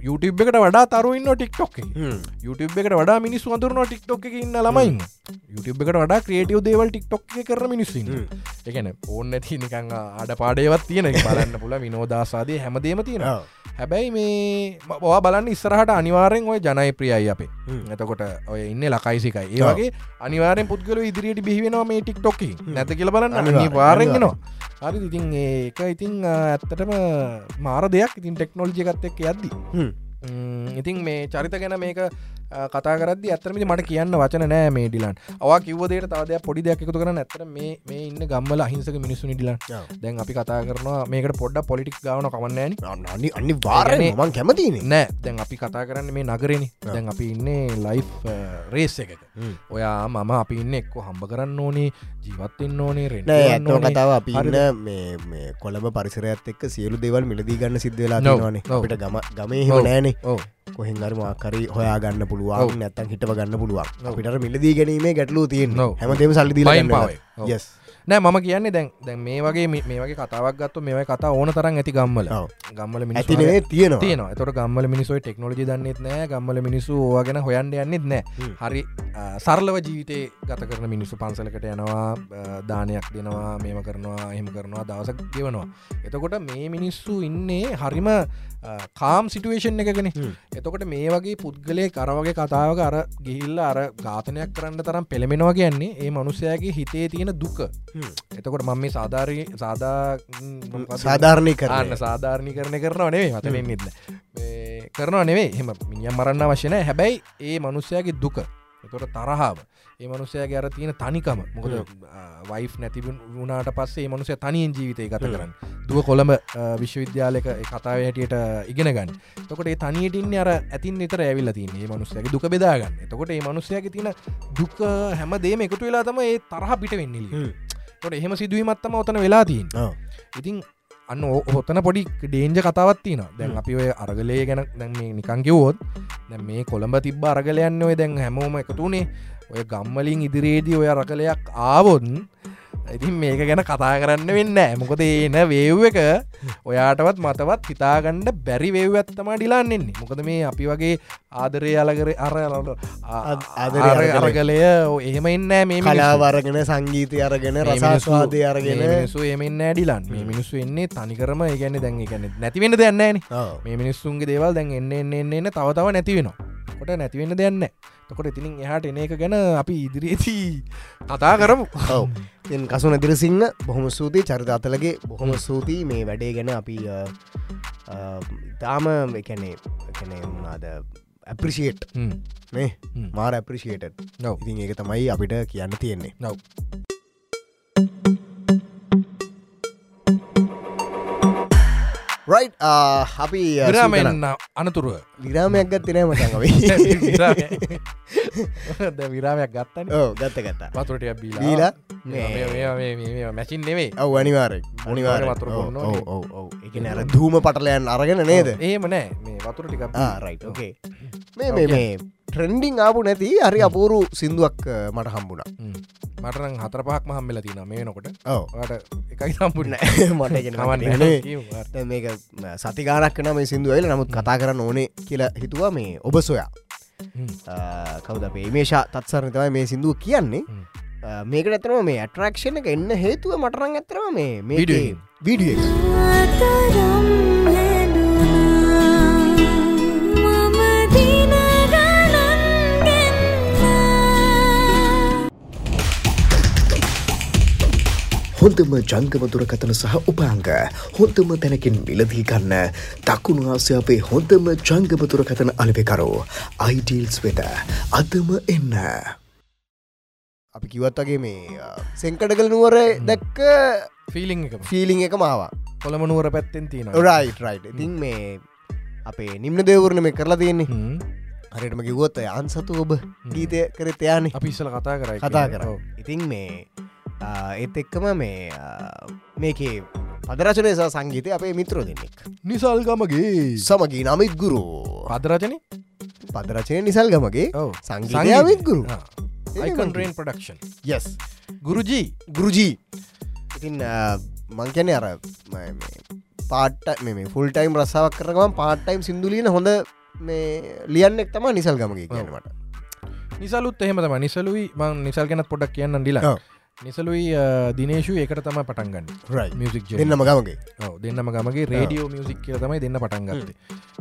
YouTube එකට වඩා තරුවන්න ටික්ටොක් YouTube එකට වඩා මිනිස් වඳරන ටික්ටොක් එක ඉන්න ළමයින්. YouTube එකට වඩා ක්‍රේටියව දේවල් ටික්ටොක් කර මිනිස්සින්න එකන ඕන්න ඇති නිකං අඩ පාඩේවත් තියෙන බලන්න පුල විනෝදාසාදය හැමදේම තියෙන හැබැයි මේ බවා බලන්න ඉස්සරහට අනිවාරෙන් ඔය ජනයි ප්‍රියයි අපේ එතකොට ඔය ඉන්න ලකයිසිකයි. ඒ. වගේ අනිවාරෙන් පුද්ගල ඉදිරියට බිහිවෙනවා මේ ටික්ටොක්කි නැත කියල බලන්න. අනිවාරෙන්ගෙනවා හරි ඉතින් ඒක ඉතිං ආ, ඇත්තටම මාර දෙයක්. ඉතින් ටෙක්නෝල්ජිකත් එක් යද්දි. ඉතින් මේ චරිත ගැන මේක කතා කරද ඇතරමි මට කියන්න වචන නෑ මේ ඩිලන්. අවා කිවදේට තවදය පොඩි දෙයක් එකතු කරන ඇතර මේ මේ ඉන්න ගම්මල අහිංසක මිනිස්සු ඩිලන්. දැන් අපි කතා කරනවා මේකට පොඩ්ඩ පොලිටික් ගවන කවන්නෑන අනි මං කැමතින නෑ. දැන් අපි කතා කරන්න මේ නගරෙන දැන් අපි ඉන්නේ ලයි් රේස් එකක. ඔයා මම අපි ඉන්න එක්කො හම්බ කරන්න ඕනේ ජීවත්වෙන්න ඕනේ රෙන් නෑ ඇත්ම කතාව අපි කොළඹ පරිසරයත් එක්ක සියලු දෙවල් මිලදී ගන්න සිද්ධ වෙලා No, නවානේ. අපිට ගම ගමේ ඔව්. නෑනේ. ඕ කොහෙන් අරමකරි හොයා ගන්න පුළුවන්. නැත්තන් හිටව ගන්න පුළුවන්. අපිට මිලදී ගැනීමේ ගැටලූ තියෙන්. හැමතේම සල්ලි බයින් පාවේ. නෑ මම කියන්නේ දැන් දැන් මේ වගේ මේ වගේ කතාවක් ගත්තු මේ කතා ඕන තරන් ඇති ගම්මල. ගම්මල ඇතිනේ තියෙනවා. තියන තොට ගම්මල මිනිසුයි ටෙක්නෝජි දන්නෙත් නෑ ගම්මල මිනිසු ඕගෙන හොයන්ඩ යන්නෙත් නෑ. හරි සරලව ජීවිතය ගත කරන මිනිස්සු පන්සලකට යනවා දානයක් දෙනවා මේම කරනවා එහෙම කරනවා දවසක් ගෙවනවා. එතකොට මේ මිනිස්සු ඉන්නේ හරිම කාම් සිටුවේෂන් එකගෙන. එතකොට මේ වගේ පුද්ගලය කරවගේ කතාවක අර ගිහිල්ල අර ඝාතනයක් කරන්න තරම් පෙළමෙනවා කියන්නේ ඒ මනුස්සයගේ හිතේ තියෙන දුක එතකොට මම මේ සාධාරී සාදා සාධාරණය කරන්න කරන්න සාධාරණි කරන කරනවා නෙවේ මත වෙන්නෙත්න කරනවා නෙවේ හෙම මිනිියම් මරන්න වශයන හැබැයි ඒ මනුස්සයගේ දුක. එතොට තරහාාව. ඒ මනුස්සයගේ අර තියෙන තනිකම. මොකද වයි් නැති වුණට පස්සේ මනුසය තනියෙන් ජීවිතය ගත කරන්න. දුව කොළඹ විශ්වවිද්‍යාලක කතාව හැටියට ඉගෙන ගන්න. තොකට ඒ තනියටින් අර ඇතින් නිතර ඇවිල්ල තින් ඒ මනුස්සයගේ දුක බෙදාගන්න එතකොට ඒ මනුස්සයගේ තියෙන දුක හැම දේම එකතු වෙලා තම ඒ තරහ පිට වෙන්නලි තොට එහෙම සිදුවීමත්තම ඔතන වෙලා තින් ඉතින් අන්න ඔතන පොඩි ඩේන්ජ කතාවත් තින දැන් අපි ඔය අරගලය ගැන දැන් මේ නිකං කිවෝත් දැන් මේ කොළඹ තිබ්බ අරගලයන්න ඔය දැන් හැමෝම එකතුනේ ඔය ගම්මලින් ඉදිරියේදී ඔය රකලයක් ආවොත් ඉතින් මේක ගැන කතා කරන්න වෙන්න මොකද එන වේව් එක ඔයාටවත් මතවත් හිතාගණ්ඩ බැරි වේව් ඇත්තම ඩිලාන්නෙන්නේ මොකද මේ අපි වගේ ආදරය අලකර අර අරගලය. එහෙම එන්න මේ කලාවරගෙන සංගීතය අරගෙන රසාස්වාදය අරගෙන. මිනිස්සු එමෙන් ඇඩිලන් මේ මිනිස්සු එන්නේ තනිකරම ඒගැන්න දැන් ගැන නැතිවෙන්න දෙන්නන ඔව්. මේ මිනිස්සුන්ගේ දේවල් දැන් එන්න එන්න එන්න තව තව නැති වෙනවා. කොට නැතිවෙන්න දෙන්න තකොට ඉතිනින් එහට එන එක ගැන අපි ඉදිරියේදී කතා කරමු. ඔව්. තින් කසු නැදිරසිංහ බොහොම සූතියි චරිත අතලගේ බොහොම සූතියි මේ වැඩේ ගැන අපි ඉතාම එකනේ එකනේ මොනාද ඇප්‍රිසිේට්. මේ. මාර ඇප්‍රිසිේට ඔව්. ඉතින් ඒක තමයි අපිට කියන්න තියෙන්නේ. නව් රයි් අපි විරාමෙන්න්න අනතුරුව. විරාමයක් ගත්තනෑ මටඟවේ විරාමයක් ගත්තන. ගත්ත ගත්තා. පතුරටයක් බීලා. මැසින් නෙවේ ඔව අනිවාරෙක් අනිවාර්ය මොනිවාර වතුර එක අර දූම පටලයන් අරගෙන නේද? ඒම නෑ. මේ වතුර ටික රයි් ඕකේ මේ මේ ට්‍රෙන්ඩිං ආපු නැති හරි අපූරු සිින්දුවක් මට හම්බුණ. මටරං හතර පහක් මහම්මල තින මේ නොකොට ඔව. ට එකයි සම්පුන්න මට මේක සතිගානක් කන මේ සිින්දුවල නමුත් කතා කරන්න ඕනේ කියලා හිතුවා මේ ඔබ සොයා කවද අපේ මේෂා තත්සරනතවයි මේ සිින්දුව කියන්නේ. මේකට ඇතරම මේ ඇටරක්ෂණ එක එන්න හේතුව මටරං ඇතරම මේ මේ වීඩියෝ හොඳම ජංගම දුරකතන සහ උපාංග. හොඳම තැනකින් මිලදී ගන්න දකුණු ආසියාවේ හොඳම ජංගම දුරකතන අලවෙකරෝ. අයිඩීල්ස් වෙත අදම එන්න. අපි කිවත් වගේ මේ අ, සෙංකඩකල නුවර දැක්ක ෆිලිං ෆීලිං එක මාවා කොළම නුවර පැත්තෙන් තියෙන රයි් රයි් ඉතින් මේ අපේ නිම්න දෙවරණ මේ කරලා තියෙන්නේ. හරිටම කිවොත් අයන් සතු ඔබ ගීතය කරත යානේ අපි ඉස්සල කතා කරයි කතා කර. ඉතින් මේ ඒත් එක්කම මේ මේකේ පදරචනය සහ සංගීතය අපේ මිත්‍රෝ දෙන්නෙක්. නිසල්ගමගේ. සමගී නමිත් ගුරු. පදරචන? පදරචනය නිසල් ගමගේ ඔව. සංගීතය අමිත් ගුරු. යිකන්ට්‍රේන් ප්‍රඩක්ෂන් යස් ගුරුජී. ගුරුජී. ඉතින් මංකැන අර ම- මේ පාට මේ ෆුල් ටයිම් රස්සාාවක් කරගම පාට්ටයිම් සිින්දුලියන හොඳ මේ ලියන්නෙක් තම නිසල් ගමගේ කියනට නිසලුත් එහෙම තම නිසලුයි මං නිසල් ගැනත් පොඩක් කියන්න ඩිලා. නිසලුයි දනේශු එකට තම පටන්ගන්න මියසික් දෙන්නම ගමගේ. ඔව දෙන්නම ගමගේ. රේඩියෝ මියසික් කියල තමයි දෙන්න පටන්ගත්තේ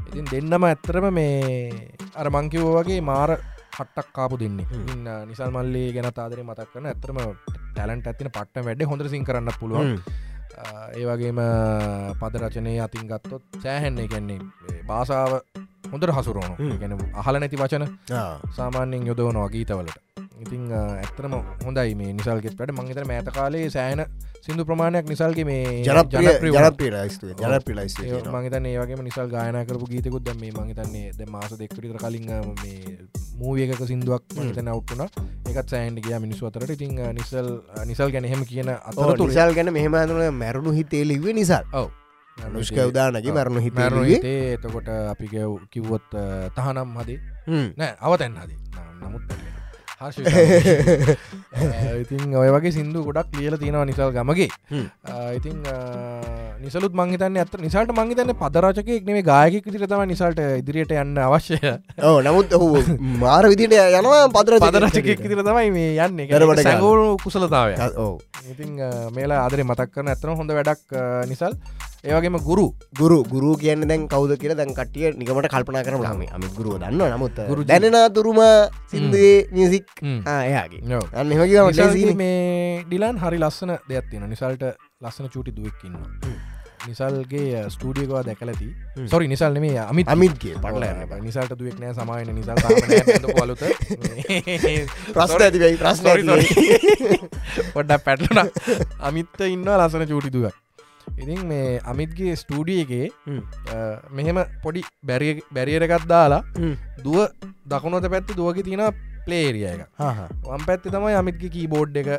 ඉතින් දෙන්නම ඇත්තරම මේ අර මංකිවෝ වගේ මාර පට්ටක් කාපු දෙන්නේ. ඉන්න නිසල් මල්ලේ ගැන තාදර මතක් කන ඇතරම ටැලන්ට ඇතින පට්ට වැඩ හොඳ සිං කරන්න පුළුවන්. ඒ වගේම පදරචනය අතින් ගත්තොත් සෑහෙන්නේ ගැන්නේ භාසාාව හොඳට හසුරුවන හ්ම්. ගැන අහල නැති වචන සාමාන්‍යෙන් යොදවනවා ගීතවලට ඉතිං ඇත්තරම හොඳයි මේ නිසල්ගෙත් වැඩ. මංගතර මෑත කාලේ සෑන සිින්දු ප්‍රමාණයක් නිසල්ගේ මේ මහිතන ඒවගේ නිසල් ගායන කරපු ගීතකුත් දැම මේ මහිතන්නේ ද මාස දෙක්කරිතර කලින් මේ මූවියක සිින්දුවක් මහිත නවට්ටුන එකත් සෑන්ඩ ගිය මිනිස් අතරට. ඉතින් අ, නිසල් නිසල් ගැන එහෙම කියන අතර නිසල් ගැන මෙහම ඇතුන මැරුණු හිතේ ලිවේ නිසා ඔව. නුෂ්ක උදානගේ මැරුණු මැරුණු හිතේ හිතේ. එතකොට අපි කිව්වොත් තහනම් හදේ. නෑ අවතැන් හදේ. නමුත්. ඉතින් ඔය වගේ සිින්දු ගොඩක් ලියල තියෙනවා නිසල් ගමගේ හ්ම්. නිසලුත් මංහිතන්න ඇත නිසාට මංහිතන්න පදරචකෙක් නෙේ ගායක විදිර තම නිසල්ට ඉදිරියට යන්න අවශ්‍යය ඕ නමුත් ඔහු මාර විදිට යනවා පදර පදරචකෙක් විදිර තමයි මේ යන්න. ගන්න. සැගෝරු කුසලතාවය ඕ ඉතින් මේලා ආදරේ මතක් කරන ඇතන හොඳ වැඩක් නිසල්. ඒවගේම ගුරු. ගුරු ගුරු කියන්න දැන් කවද කියල දැන් කටිය නිකමට කල්පනා කරන ලාම අමි ගුරුව දන්න නමුත් ගුරුජී. දැනෙනා තුරුම සිින්දේ මියසික්. එයාගේ. අන්න මේ ඩිලන් හරි ලස්සන දෙයක් තියෙන නිසල්ට ලස්සන චූටි දුවක්කින්න නිසල්ගේ ස්ටඩියකවා දැකලති. සොරි නිසල් නෙමේ අමිත් අමිත්ගේ පටල නිසල්ට දුවෙක් නෑ සමායන නිසල් පලුත ප්‍රශ්න ඇතිවයි ප්‍රශ්න. පොඩ්ඩක් පැටලන අමිත්ත ඉන්න ලසන චූටිදුව ඉතින් මේ අමිත්ගේ ස්ටඩියගේ හ්ම්. මෙහෙම පොඩි බැරිය බැරියරකත් දාලා. දුව දකුණොත පැත්ති දුවගේ තියෙන ප්ලේරිය එක. වම් පැත්ති තමයි අමිත්ගේ කීබෝඩ් එක.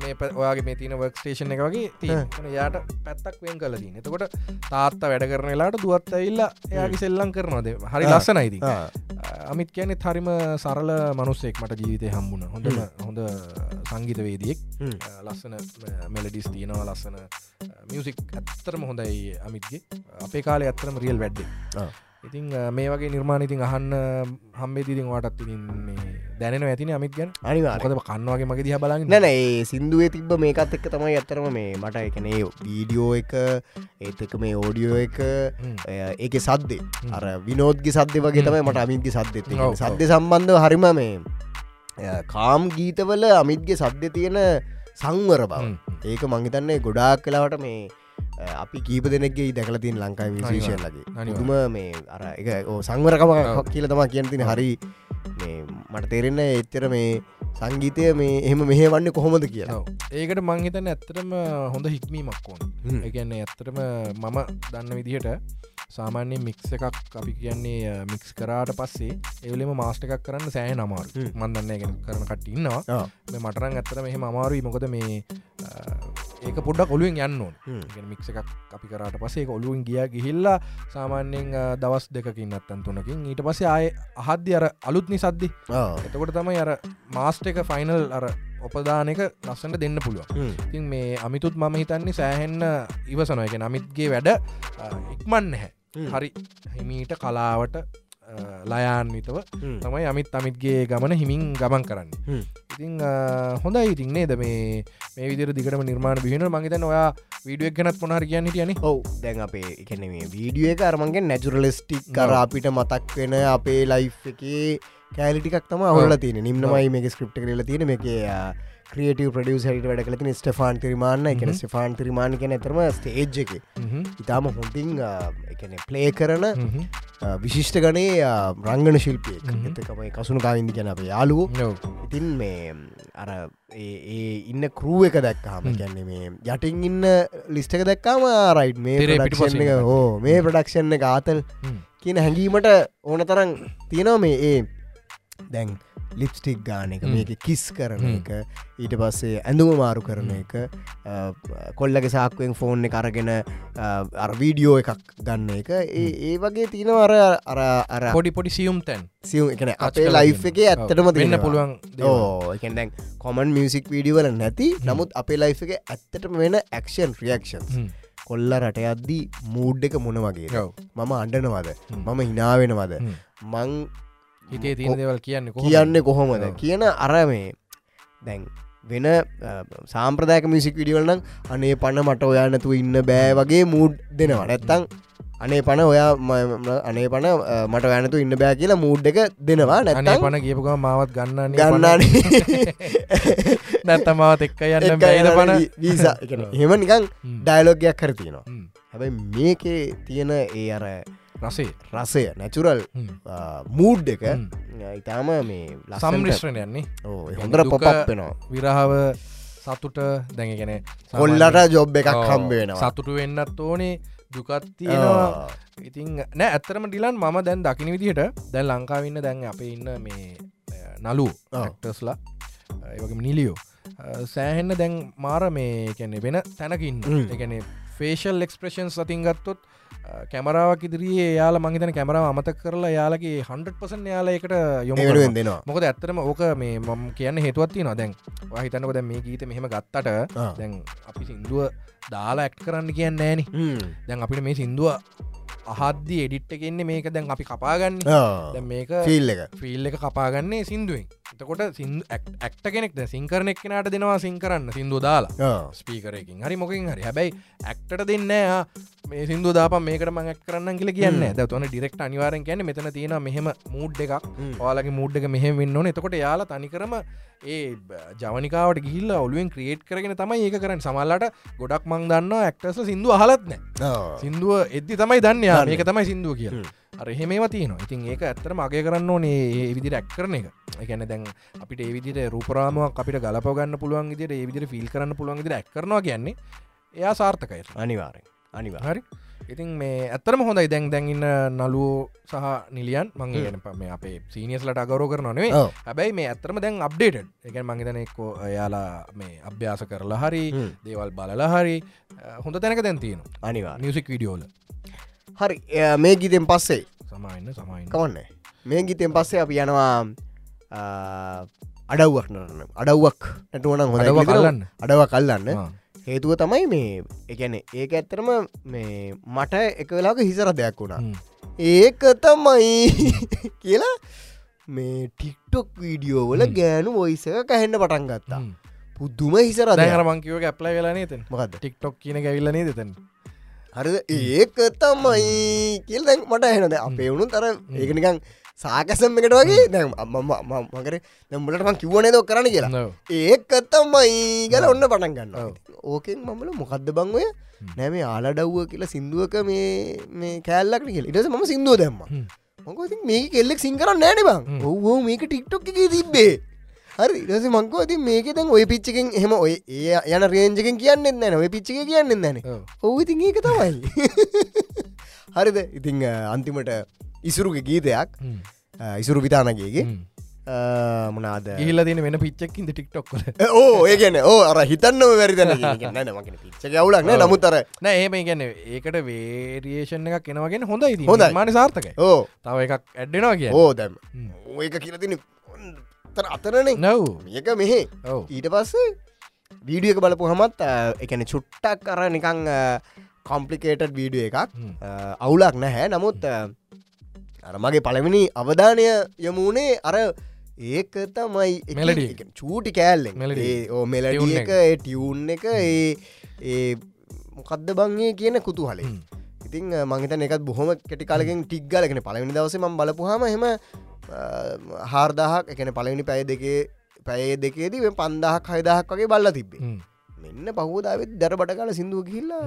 මේ ඔයාගේ මේ තින වර්ක් ස්ටේෂන් එක වගේ තිය යාට පැත්තක් වෙන් කල දී එතකොට තාත්තා වැඩ කරනලාට දුවත් ඇල්ලා එයාගේ සෙල්ලං කරනවාද හරි. ලස්සනයිති. අමිත් කියන හරිම සරල මනුස්සෙක් මට ජීවිතය හම්බුණ. හොඳම හොඳ සංගීතවේදියෙක්. ලස්සන මෙලඩිස් තියෙනවා ලස්සන මියසික් ඇත්තරම හොඳයි අමිත්ගේ. අපේ කාලේ ඇත්තරම රියල් වැඩ්ඩේ. ඉතින් මේ වගේ නිර්මාණ ඉතින් අහන්න හම්බේතිතින් ዋටත් ඉතින් මේ දැනෙන ඇතින අමිත් ගැන. අනිවාර මොකද කන්නවගේ මගේ දිහ බලන්න නැන ඒ සිින්දුවේ තිබ මේකත් එක්ක තමයි ඇත්තරම මේ මට එකනේ වීඩියෝ එක ඒත් එක මේ ඕඩියෝ එක. ඒක සද්දේ. අර විනෝද්ගි සද්‍ය වගේ තමයි මට ඔව්, ඔව්. සද්‍ය සම්බන්ධව හරිම මේ කාම් ගීතවල අමිත්ගේ සද්‍ය තියෙන සංවර බව. ඒක මංහිතන්නේ ගොඩාක් කලාවට මේ අපි කීප දෙනෙක්ගේ දැකල තින් ලංකායි විශේෂයන් ලගේ. දුම මේ අර එක සංවරකම කියල තමා කියන තින හරි මට තේරෙන්න එච්චර මේ සංගීතය මේ එහෙම මෙහ වන්න කොහොමද කියලා. ඒකට මංහිතන්න ඇත්තරම හොඳ හික්මීමක් ඕන. එකන්නේ ඇත්තරම මම දන්න විදිහට සාමාන්‍ය මික්ස එකක් අපි කියන්නේ මික්ස් කරාට පස්සේ ඒවලම මාස්ට එකක් කරන්න සෑහ නමාරු. මන්දන්න ගැන කරන කට ඉන්නවා මටරන් ඇත්තර මෙහෙම අමාරුයි මොකද මේ ඒක පොඩ්ඩක් ඔලුවෙන් යන්න ඕන. මික්ස එකක් අපි කරට පසේ ඔලුවෙන් ගිය ගිහිල්ලා සාමාන්‍යයෙන් අ, දවස් දෙකින් අත්තන් තුනකින් ඊට පස්සේ ආය අහද්‍ය අර අලුත්නි සද්දි. එතකොට තමයි අර මාස්ට එක ෆයිනල් අර ඔපදානක ලස්සට දෙන්න පුළුවන්. ඉතින් මේ අමිතුත් මම හිතන්නේ සෑහෙන්න ඉවසනො එක අමිත්ගේ වැඩ අ, ඉක්මන් නැහැ හ්ම්. හරි. හිමීට කලාවට ලයාන්විතව. තමයි අමිත් අමිත්ගේ ගමන හිමින් ගමන් කරන්න. ඉතිං හොඳයි ඉතින් නේද මේ මේ විදිර දිගටම නිර්මාණ බිහින මගේතන ඔයා වීඩුවක් ගැනත් මොහර කියන්න හිටියන. ඔව්. දැන් අපේ එකන මේ වීඩියෝ එක අරමගේ නැචුරලස්ටික් කර. අපිට මතක් වෙන අපේ ලයි් එකේ කෑලිටිකක් තම හොල තියෙන නිම්නමයි මේ ස්ක්‍රප්ට කරලා තියෙන මේ ක්‍රියටව ප්‍රඩියස් හට වැඩ කලති ස්ටෆාන් තිරිමාන්න. එක හ්ම්. ස්ටෆාන් තිරිමාණ කියන ඇතරම ස්ටේජ් එක. ඉතාම හොඳින් එකන ප්ලේ කරන විශිෂ්ට ගනේ රංගන ශිල්පියෙක්. එතකමයි කසුණු කාවින්දි ගැන අප යාලුවෝ ඉතින් මේ අර ඒ ඉන්න කරූ එක දැක්කාම. ගැන්නේ මේ යටින් ඉන්න ලිස්ටක දැක්කාම රයිට් මේ ප්‍රඩක්ෂන් එක හෝ මේ ප්‍රඩක්ෂන් එක ආතල් කියන හැඟීමට ඕන තරන් තියෙනවා මේ ඒ දැන් ලිප්ස්ටික් ගාන එක. මේක කිස් කරන. එක ඊට පස්සේ ඇඳුම මාරු කරන එක කොල්ලගේ සාක්ුවෙන් ෆෝන් එක අරගෙන අර වීඩියෝ එකක් ගන්න එක ඒ වගේ තියෙනවා අර අර අර පොඩි පොඩි සියුම් තැන් සියුම් එකන අපේ ලයි්. එක ඇත්තටම තියෙනවා. පුළුවන් දේවල්. ඕ එකන් දැන් කොමන් මියසික් වීඩියවල නැති නමුත් අපේ ලයි් එක ඇත්තටම වෙන ඇක්ෂන් රියක්ෂන්. කොල්ල රට අද්දී මූඩ් එක මොන වගේ. මම අන්ඩනවද හ්ම්. මම හිනාවෙනවද. මං හිතේ තියෙන දේවල් කියන්න කියන්න කොහොමද. කියන අර මේ දැන් වෙන සාම්ප්‍රදායක මිසික් විඩියවල්නම් අනේ පණ මට ඔයානතු ඉන්න බෑ වගේ මූඩ් දෙනවා. නැත්තං අනේ පණ ඔයා අනේ පණ මට වැනතු ඉන්න බෑ කියලා මූඩ් එක දෙනවා. නැත්තං පන කියපුකම මාවත් ගන්න ගන්නානේ නැත්තමාවත් එක්ක යන්න යන පන. වීසා එහෙම නිකං හ්ම්. ඩයිලෝගයක් කර තියෙනවා. හ්ම්. හැබැයි මේකේ තියෙන ඒ අර රසේ රසය නැචුරල් මූඩ් එක. ඉතාම මේ සම්මිශ්‍රණ යන්නේ. ඕ හොඳර පොපක්වෙනවා විරහාව සතුට දැඟගෙන කොල්ලට ජොබ් එකක් හම්බේෙන සතුට වෙන්නත් ඕනේ දුකත්තියෙනවා ඉතින් නෑ ඇත්තරම ටිලන් මම දැන් දකින විදිහට දැන් ලංකාවන්න දැන් අප ඉන්න මේ නලු ටස්ලා ඒවගේ නිලියෝ. සෑහෙන්න දැන් මාර මේ කැනෙ වෙන තැනකින් එකන ෆේෂල් එක්ස්ප්‍රේෂන් සතින් ගත්තොත් කැමරාවක් ඉදිරියේ යාල මහිතන කැමරාව අමතක් කරලා යාලගේ හන්ඩ පසන් යාල එකට යොමු ඒ කරනවා. වෙනුවෙන් දෙනවා මොකද ඇත්තරම ඕක මේ මම කියන්න හේතුවත්ති නවා දැන් හිතන්නක දැන් මේ ගීත මෙහෙම ගත්තට. දැන් අපි සිින්දුව දාලා ඇක්ට කරන්න කියන්න ෑනි. දැන් අපිට මේ සිින්දුව අහද්දි එඩිට්ට කෙන්නේ මේක දැන් අපි කපාගන්න. දැන් මේක ෆිල් එක ෆිල් එක කපාගන්නේ සිින්දුවෙන් එතකොට සිින්දු ඇක්ට කෙනෙක්ද සිංකරනෙක් කෙනට දෙනවා සිංකරන්න සිින්දුව දාලා. ස්පීකරයකින් හරි මොකින් හරි හැබැයි ඇක්ට දෙන්න මේ සිින්දු දාප මේකට මං ඇක් කරන්න කියල කියන්න. දවන ඩිරෙක්ට අනිවාරෙන් කියන්න මෙතන තියෙන මෙහෙම මූඩ් එකක්. හ්ම්. ඔයාලගේ මුඩ් එක මෙහෙම වෙන්න ඕන. එතකොට යාලා තනිකරම ඒ ජවනිකාවට ගිල්ල ඔලුවෙන් ක්‍රියේට් කරගෙන තමයි ඒක කරන්න. සමල්ලට ගොඩක් මං දන්න ඇක්ටස සිින්දු අහලත්න ආ. සිින්දුව එද්දි තමයි දන්න. යා. මේක තමයි සිින්දුව කිය හ්ම්. අර එහෙමේව තියන ඉතින් ඒක ඇත්තර මගේ කරන්න ඕනේ ඒ විදි රැක් කරන එක. එකන දැන් අපිට ඒවිදිට රූපරාමුවක් අපිට ගලපගන්න පුළුවන් විදිට ඒ විදිට ෆිල් කරන්න පුළුවන් විදිට ඇක් කරනවා කියන්නේ එයා සාර්ථකයි. අනිවාරෙන් අනිවා. හරි. ඉතින් මේ ඇත්තරම හොඳයි. දැන් දැන්ඉන්න නලුවෝ සහ නිලියන් මං ගැන මේ අපේ සීනියස්ලට අගරෝ කරනනේ. හැබැයි මේ ඇත්තරම දැන් අප්ඩේට එක මංගතන එක්කෝ යාලා මේ අභ්‍යාස කරලා හරි. දේවල් බලලා හරි හොඳ තැනක දැන් තියෙන අනිවා. මියසික් විඩියෝල හරි. මේ ගීතෙන් පස්සේ? සමයින්න සමයින්න කවන්නේ මේ ගීතෙන් පස්සේ අපි යනවා අඩව්වක් නරන්න අඩව්වක් නැටුවන හොඳ? අඩව කල්ලන්න. හේතුව තමයි මේ එකන ඒක ඇත්තරම මේ මට එක වෙලාක හිසර දෙයක් වුණා. ඒක තමයි කියලා මේ ටික්ටොක් වීඩියෝවල. ගෑනු ඔයිස කැහෙන්න පටන් ගත්තා. පුද්දුම හිසර මංකිවක ඇප්ලයි වෙලානේ තෙන් මොකක්ද ටික්ටොක් කියන ගැවිල්ලනේ දෙතන් හරිද? ඒක තමයි කියල් දැන් මට එහෙනද අපේ වුණු තර ඒකනිකං සාකසම් එකට වගේ දැම් මකර? දැම්මලටම කිව්වනේ දො කරන්න කියලා? ඒක තමයි ගල ඔන්න පටන් ගන්න ඔව්. ඕකෙන් මමල මොකක්ද බංවය නෑම ආලඩව්ව කියලා සිින්දුවක මේ මේ කෑල්ලක් කියල. ඉටස ම සිින්දුව දැම්ම. හ්ම්. මොකති මේ කෙල්ලෙක් සිංකරන්න නෑන බං. හ්ම්. ඔවෝ මේක ටික්ටොක් එක තිබ්බේ. හරි රස මංකෝ ති මේක දැන් ඔය පිච්චකෙන් එහෙම ඔය ඒ යන රේජකෙන් කියන්න නැන ඔය පිච්චික කියන්න නැන ඔහු ඉතින් ඒක තමයි. හරිද? ඉතිං අන්තිමට ඉසුරුගේ ගීතයක්. ඉසුරු විතානගේගේ. මනාද? ගිහිල්ල තියෙන වෙන පිච්චක්කින්ද ටික්ටොක් ඕ ඒගැන ඕ අර හිතන්න වැරිදන න මකින පිච්චක අවුලක් නෑ. ඒම ගැන ඒකට වේරියේෂන් එකක් එනවගෙන හොඳයි හොඳයි. මාන සාර්ථකයි. ඕ තව එකක් ඇඩ්ඩෙනවා කිය ඕ දැම් ඒක කියලතින තර අතරනේ. නව්. මේක මෙහෙ. ඊට පස්සේ වීඩිය එක බලපු හමත් එකන චුට්ටක් කර නිකං කොම්පලිකේටඩ් වීඩිය එකක්. අවුලක් නැහැ. නමුත් අ, අර මගේ පළවෙනි අවධානය යමුණේ අර ඒක තමයි. එක චූටි. ඒ ඕ මෙලඩිය එක. ටියවුන් එක ඒ ඒ මොකක්ද බංගේ කියන කුතුහලේ හ්ම්. ඉතින් මංහිත එකත් බොහොම කෙටි කාලකින් ටික්ගලගෙන පලවෙනි දවස ම බලපුහම හෙම හාර්දාහක් එකන පලවෙනි පැය දෙකේ පැය දෙකේදී පන්දහක් හයිදහක් වගේ බල්ල තිබේ මෙන්න පහෝදාවත් දැරබට කාල සිින්දුව කිහිල්ලා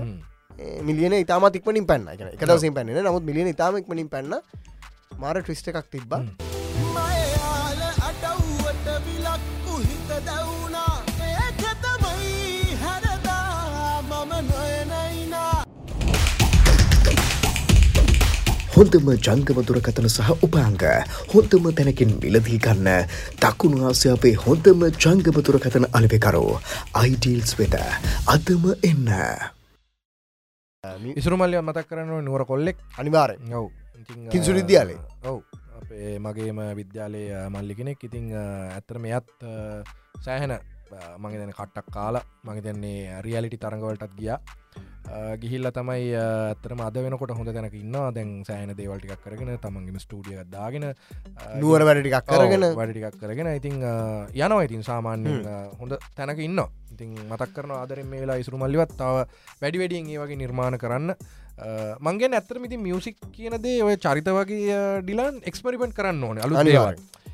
මිලියන ඉතාම තික්මනින් පැන්න. එක එක දවසින් පැන්න නමුත් මිලියන ඉතාමක්මනින් පැන්න මාර ට්‍රිස්ට එකක් තිබ්බ. මයාල අඩව්වට විලක්කු හිත දැවුණා. ඒක තමයි හැරදා මම නොයනයිනා. හොඳම ජංගම දුරකථන සහ උපාංග. හොඳම තැනකින් මිලදී ගන්න. දකුණු ආසියාවේ හොඳම ජංගම දුරකථන අලවෙකරෝ. අයිඩීල්ස් වෙත අදම එන්න. ඉසුරුමල්ලිය මතක් කරන්න නුවර කොල්ලෙක්. අනිවාරය ඔව් කිංසු විද්‍යාලේ? ඔව්. අපේ මගේම විද්‍යාලය මල්ලි කෙනෙක්. ඉතිං ඇත්තර මෙයත් සෑහෙන මගේ කට්ටක් කාලා මගේ දෙන්නේ රියලිටි තරඟවලටත් ගියා. ගිහිල්ල තමයි ඇතරම අද වෙනකොට හොඳ තැනක ඉන්න දැන් සෑන දේවල්ටික් කරගෙන තමන්ගේම ස්ටඩිය දාගෙන නුවර වැඩටිකක් කරගෙන. වැඩටිකක් කරගෙන. ඉතින් යනවා ඉතින් සාමාන්‍යෙන් හොඳ තැනක ඉන්න ඉතින් මතක් කරන ආදරෙන් මේ වෙලා ඉසුරු මල්ලිවත් තාව වැඩි වැඩියෙන් ඒ වගේ නිර්මාණ කරන්න මගේ ඇත්තර ඉති මියසික් කියනදේ ඔය චරිත වගේ ඩිලන් එක්ස්පරිපෙන්ට් කරන්න ඕන අලු.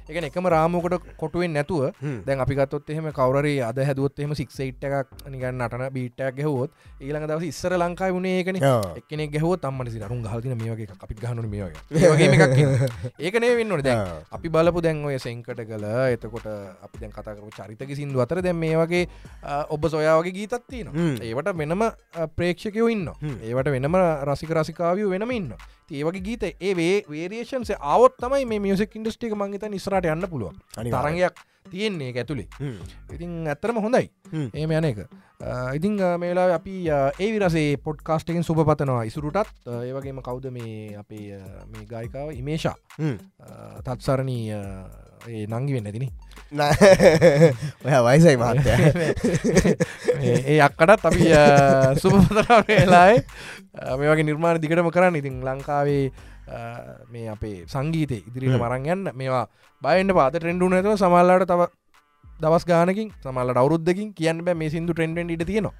එක එකම රාමකට කොටුවෙන් නැතුව. දැන් අපිගත්තොත් එහෙම කවරේ අද හැදුවත් එහම සික්සයිට් එකක් නිගන්න නටන බීට්ටයක් ගැහවොත් ඊළඟ දවස ඉස්සර ලංකායි වුණේ ඒකන ඔව්. එක්කෙනෙ ගැහවත් අම්මට සිරුම් ගහතින මේ වගේ අපි ගහනු මේ වගේ වගේ එකක් ඒකනේ වෙන්නට දැන්. අපි බලපු දැන් ඔය සෙංකට කළ එතකොට අපි දැන් කතාකරු චරිතක සිින්දු අතර දැන් මේ වගේ ඔබ සොයාවගේ ගීතත්තින. ඒවට වෙනම ප්‍රේක්ෂකයෝ ඉන්න. ඒවට වෙනම රසික රසිකාවිය වෙනම ඉන්න ඒවගේ ගීත ඒ වේරේෂන්සේ ආවොත් තමයි මේ මියසික් ඉන්ඩස්ටික මංගත නිස්රට යන්න පුළුවන්. තරගයක් තියෙන්නේ ඇතුළේ. ඉතින් ඇත්තරම හොඳයි. ඒම යන එක. ඉතිං මේලා අපි ඒ විරසේ පොඩ්කාස්ටකින් සුප පතනවා ඉසුරුටත්. ඒවගේම කවුද මේ අපේ මේ ගායිකාව? ඉමේෂා. තත්සරණී ඒ නංගි වෙන්න තින. ඔය වයිසයි මහත්තය. ඒ අක්කටත් අපි සුපපතර වෙලායි මේ වගේ නිර්මාණ දිගටම කරන්න. ඉතින් ලංකාවේ මේ අපේ සංගීතය ඉදිරිට. මරන් යන්න. මේවා බයන්න පාත ට්‍රෙන්ඩු නැතුව සමල්ලාට තව දවස් ගානකින් සමල්ලට අවරුද්ධකින් කියන්න බෑ මේ සිින්දු ට්‍රෙන්ඩ ඉට තියෙනවා.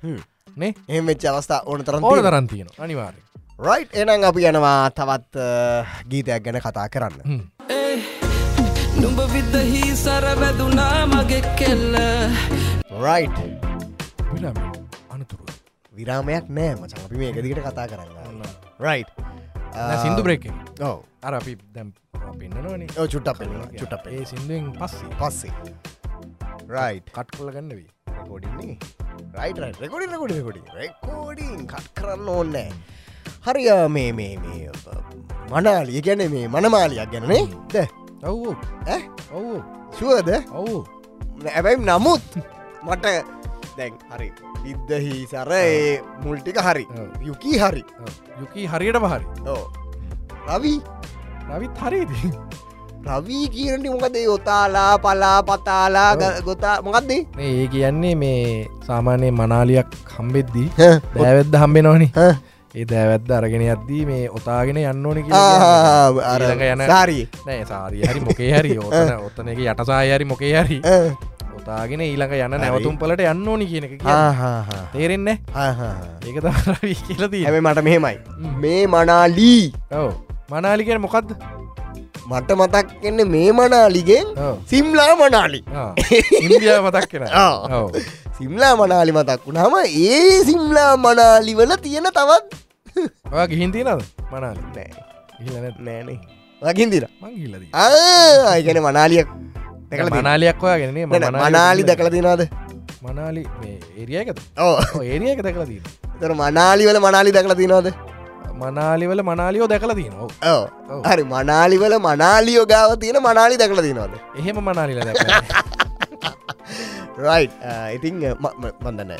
නේ? එහෙම වෙච්ච අවස්ථා ඕන තරම් ඕන තියෙනවා. තරන් තියෙන අනිවාරය රයිට් එනම් අපි යනවා තවත් ගීතයක් ගැන කතා කරන්න. නුඹ විදහි සර වැදුනා මගෙ කෙල්ල. රයිට් අනතුරු විරාමයක් නෑ මචන් අපි මේ එකදිකට කතා කරන්න. රයිට් සිින්දු බ්‍රේක ඕ අර අපි දැම් චුට්ටක් පෙන්නවා, චුට්ටක් ඒ සිින්දුවෙන් පස්සේ පස්සේ රයිට් කට් කල ගන්නවී රෙකෝඩින්නේ right record record record recording cut කරන්න ඕන්නෑ හරි අ, මේ මේ මේ මනාලිය ගැන මේ මනමාලියක් ගැනනේ ද ඔව්ෝ? ඔව්ෝ ශුවද ඔවු ඇබැයි නමුත් මට දැන් හරි. විද්දහි සර ඒ මුල්ටික හරි. යුකී හරි. යුකී හරියට පහරි රවී? රවිත් හරිද රවී කියනට මොකද? යොතාලා පලා පතාලා ගොතා මොකක්දේ ඒ කියන්නේ මේ සාමානය මනාලියක් හම්බෙද්දී දෑවැද්ද හම්බෙ නොනි ඒ දෑවැද්ද අරගෙන යද්දී මේ ඔතාගෙන යන්න ඕනි ඊළඟ යන සාරී නෑ සාරිය හරි මොකේ හරි. ඔතන ඔත්තන එක යටසාය හරි මොකේ හරි ඔතාගෙන ඊළඟ යන්න නැවතුම් පලට යන්න ඕනි කියන කියන්නේ. තේරෙන්න? ඒක තමරවී කියලදී හැම මට මෙහෙමයි. මේ මනාලී. ඔව. මනාලිකෙන මොකක්ද මට මතක් එන්න මේ මනාලිගෙන්. සිම්ලා මනාලි. ආ. ඉන්දියාව මතක් කෙන. සිම්ලා මනාලි මතක් වුණාම ඒ සිම්ලා මනාලිවල තියෙන තවත් ගිහින්තිනද මනාලි. නෑ. නෑනේ වගින්දිර මං හිල්ලදී ආයගැන මනාලියක් මනාලියක් ඔයාගෙන මනාලි දැකල තිනාද මනාලි මේ ඒරියකද ඕ ඒරියක දැකලදී තර මනාලිවල මනාලි දැකල තිනවාද මනාලිවල මනාලියෝ දැකල ඕ හරි මනාලිවල මනාලියෝ ගාව තියෙන මනාලි දැකල තිනවාද එහෙම මනාලිල දැක රයි් ඉතිං මන්දන්න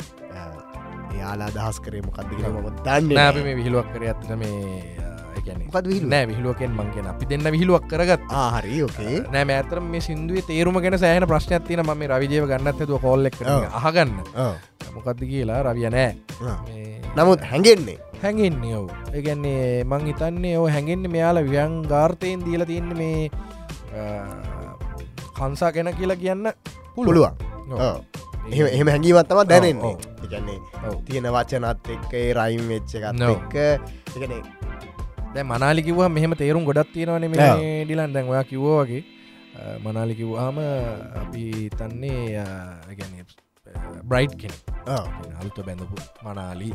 යාලා දහස් කරේ මොකක්දගෙන ම දන්න නෑප මේ විහිලුවක් කර ඇත්තන මේ විහිළුව? නෑ විහිලුවකෙන් මංගෙන අපි දෙන්න විහිලුවක් කරගත්. ආහරි ඕකේ නෑ මෑතරම මේ සිින්දුවේ තේරුම ගැන සෑහන ප්‍රශ්නයක්තින ම රවිජයව ගන්නත් ඇතුව කොල්ලෙක්. අහගන්න. මොකක්ද කියලා රවිය නෑ. මේ නමුත් හැඟෙන්නේ. හැඟෙන්නේ ඔවු. ඒගැන්නේ මං හිතන්නේ ඔ හැඟෙන්න්න මෙයාලා වියන් ගාර්තයෙන් දීල තියන්න මේ කන්සා ගැන කියලා කියන්න පුළුවන්. එහෙම එහෙම හැඟීමත් තම දැනෙන්නේ. එකන්නේ. තියෙන වචනත් එක්ක රයිම් වෙච්ච ඔව්. එක්ක. එකන දැ මනාලිකිව මෙහම තේරුම් ගොඩත් තියෙනවන ඩිලන්. දැන් ඔයා කිව්වා වගේ මනාලිකිව්වාම අපි තන්නේ ගැන බ්‍රයිට් කෙන අලුත බැඳපු මනාලී.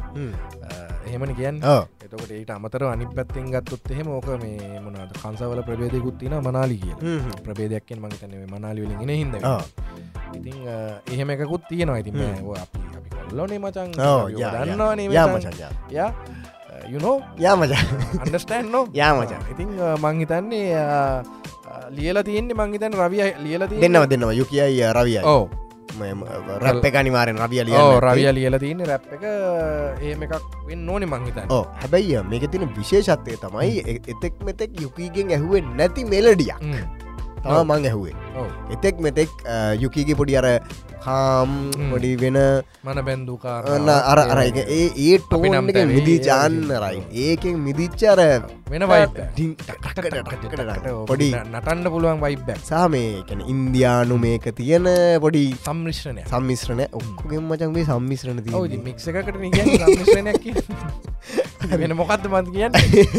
එහෙමන කියන්න. එතකට ඒට අමතර අනි පැත්තෙන් ගත්තොත් එහෙම ඕක මේ මොනාද කන්සවල ප්‍රබේදයකුත් තින මනාලි කිය ප්‍රබේදයක්ෙන් මගතන මනාලිවලින් හිද ඉතින් එහෙම එකකුත් තියෙනවා. ඉතින් අපි අපි කොල්ලොනේ මචන් දන්නවානේ යා යුනෝ යා මච. අන්ඩස්ටෑන් නෝ යා මචන් ඉතින් මංහිතන්නේ ලියල තියෙන්නේ මංහිතන් රවිය ලියල දෙන්නව දෙන්නවා. යු කියයි රවිය ඕ රැප් එක අනිවාරෙන් රවිය ලිය රවිය ලියල තියන්න රැප් එක ඒම එකක් වෙන්න ඕනෙ මංහිතන්න ඕ හැබැයි මේක තින විශේෂත්වය තමයි එතෙක් මෙතෙක් යුකීගෙන් ඇහුවෙන් නැති මෙලඩියක් තම මං ඇහුවේ. එතෙක් මෙතෙක් යුකීගේ පොඩි අර හ්ම්. පොඩි වෙන මන බැන්දුකාර ඔන්න අර අරයික ඒ ඒ ටෝන් එක තැවේ මිදී ඒ ජාන්න වගේ. රයි. ඒකෙන් මිදිච්චර වෙන පොඩි නටන්න පුළුවන් වයිබ්බැක් සාමේ කැන ඉන්දයානු මේක තියෙන පොඩි සම්මිශ්‍රණය. සම්මිශ්‍රණ ඔක්කොගෙන් මචන් මේ සම්මිශ්‍රණ නිග සම්මිශ්‍රණයක් වෙන මොකක්ද මන්ද කියන්න?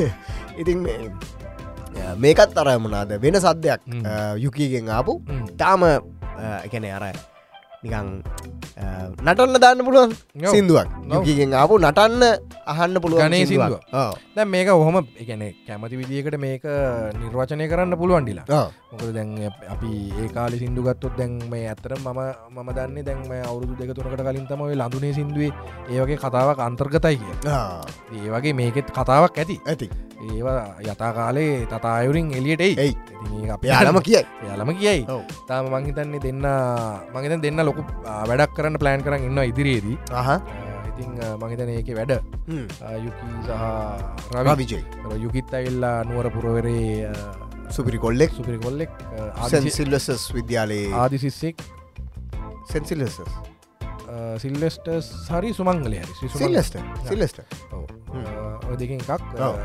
ඉතින් මේකත් අර මොනාද වෙන සද්‍යයක් හ්ම්. යුකීගෙන් ආපු. තාම එකන අර නිකං නටන්න දාන්න පුළුවන්. සිින්දුවක්. යුකීගෙන් ආපු නටන්න අහන්න පුළුවන්. ඔව්. දැ මේක ඔහොම එකන කැමති විදිකට මේක නිර්වචනය කරන්න පුළුවන්ඩිලා. මොකද දැන් අපි ඒ කාලි සිින්දුගත්තොත් දැන් මේ ඇතර මම මම දන්නේ දැන් මේ අවුරුදු දෙක තුනකට කලින් තමයි ලඳුනේ සිින්දුවේ ඒවගේ කතාවක් අන්තර්ගතයි කිය ආ, ඒ වගේ මේකෙත් කතාවක් ඇති. ඇති. ඒවා යතා කාලේ තතායුරින් එලියට එයි. අපේ යාලම කියයි. යාලම කියයි. තාම මංහිතන්නේ දෙන්න මගත දෙන්න ලොකු වැඩක් කරන්න ප්ලෑන් කරන්න ඉන්න ඉදිරියේදී ඉතිං මහිතන ඒක වැඩ. යුකී සහ රවි. විජයි යුකිත් ඇල්ලා නුවර පුරවරේ සුපිරි කොල්ලෙක්. සුපිරි කොල්ලෙක් සැන්සිල්ලසස් විද්‍යාලයේ. ආදි සිස්සෙක් සැන්සිල්ලසස් සිල්ලෙස්ට හරි. සුමංගලය හරි. සිල්ලස්ට සිල්ලස්ට දෙකින් එකක්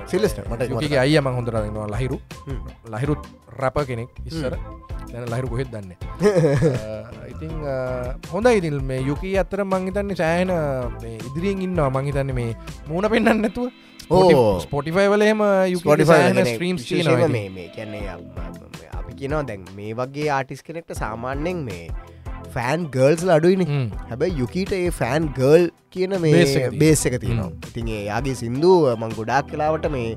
සිල්ලෙස්ට මට ඒක යුකිගේ අයිය මං හොඳරනවා ලහිරු. හ්ම්. ලහිරුත් රැප කෙනෙක් ඉස්සර. දැන ලහිරු කොහෙත් දන්න? ඉතිං හොඳ ඉදිල් මේ යුකී අත්තර මංහිතන්නේ සෑහන ඉදිරියෙන් ඉන්නවා. මංහිතන්න මේ මූුණ පෙන්න්න නැතුව. ඕ. ස්පොටිෆයි වලහෙම Spotify යුකි ගැන ස්ට්‍රීම් විශේෂයෙන්ම මේ මේ කියන්නේ අපි කියනවා දැන් මේ වගේ ආටිස් කෙනෙක්ට සාමාන්‍යෙන් මේ ෆෑන් ගර්ල්ස් අඩුයිනි. හැබැයි යුකීට ඒ ෆෑන් ගර්ල් කියන මේ. බේස් එක තියෙනවා. ඉතින් යාගේ සිින්දුව මං ගොඩක් කලාවට මේ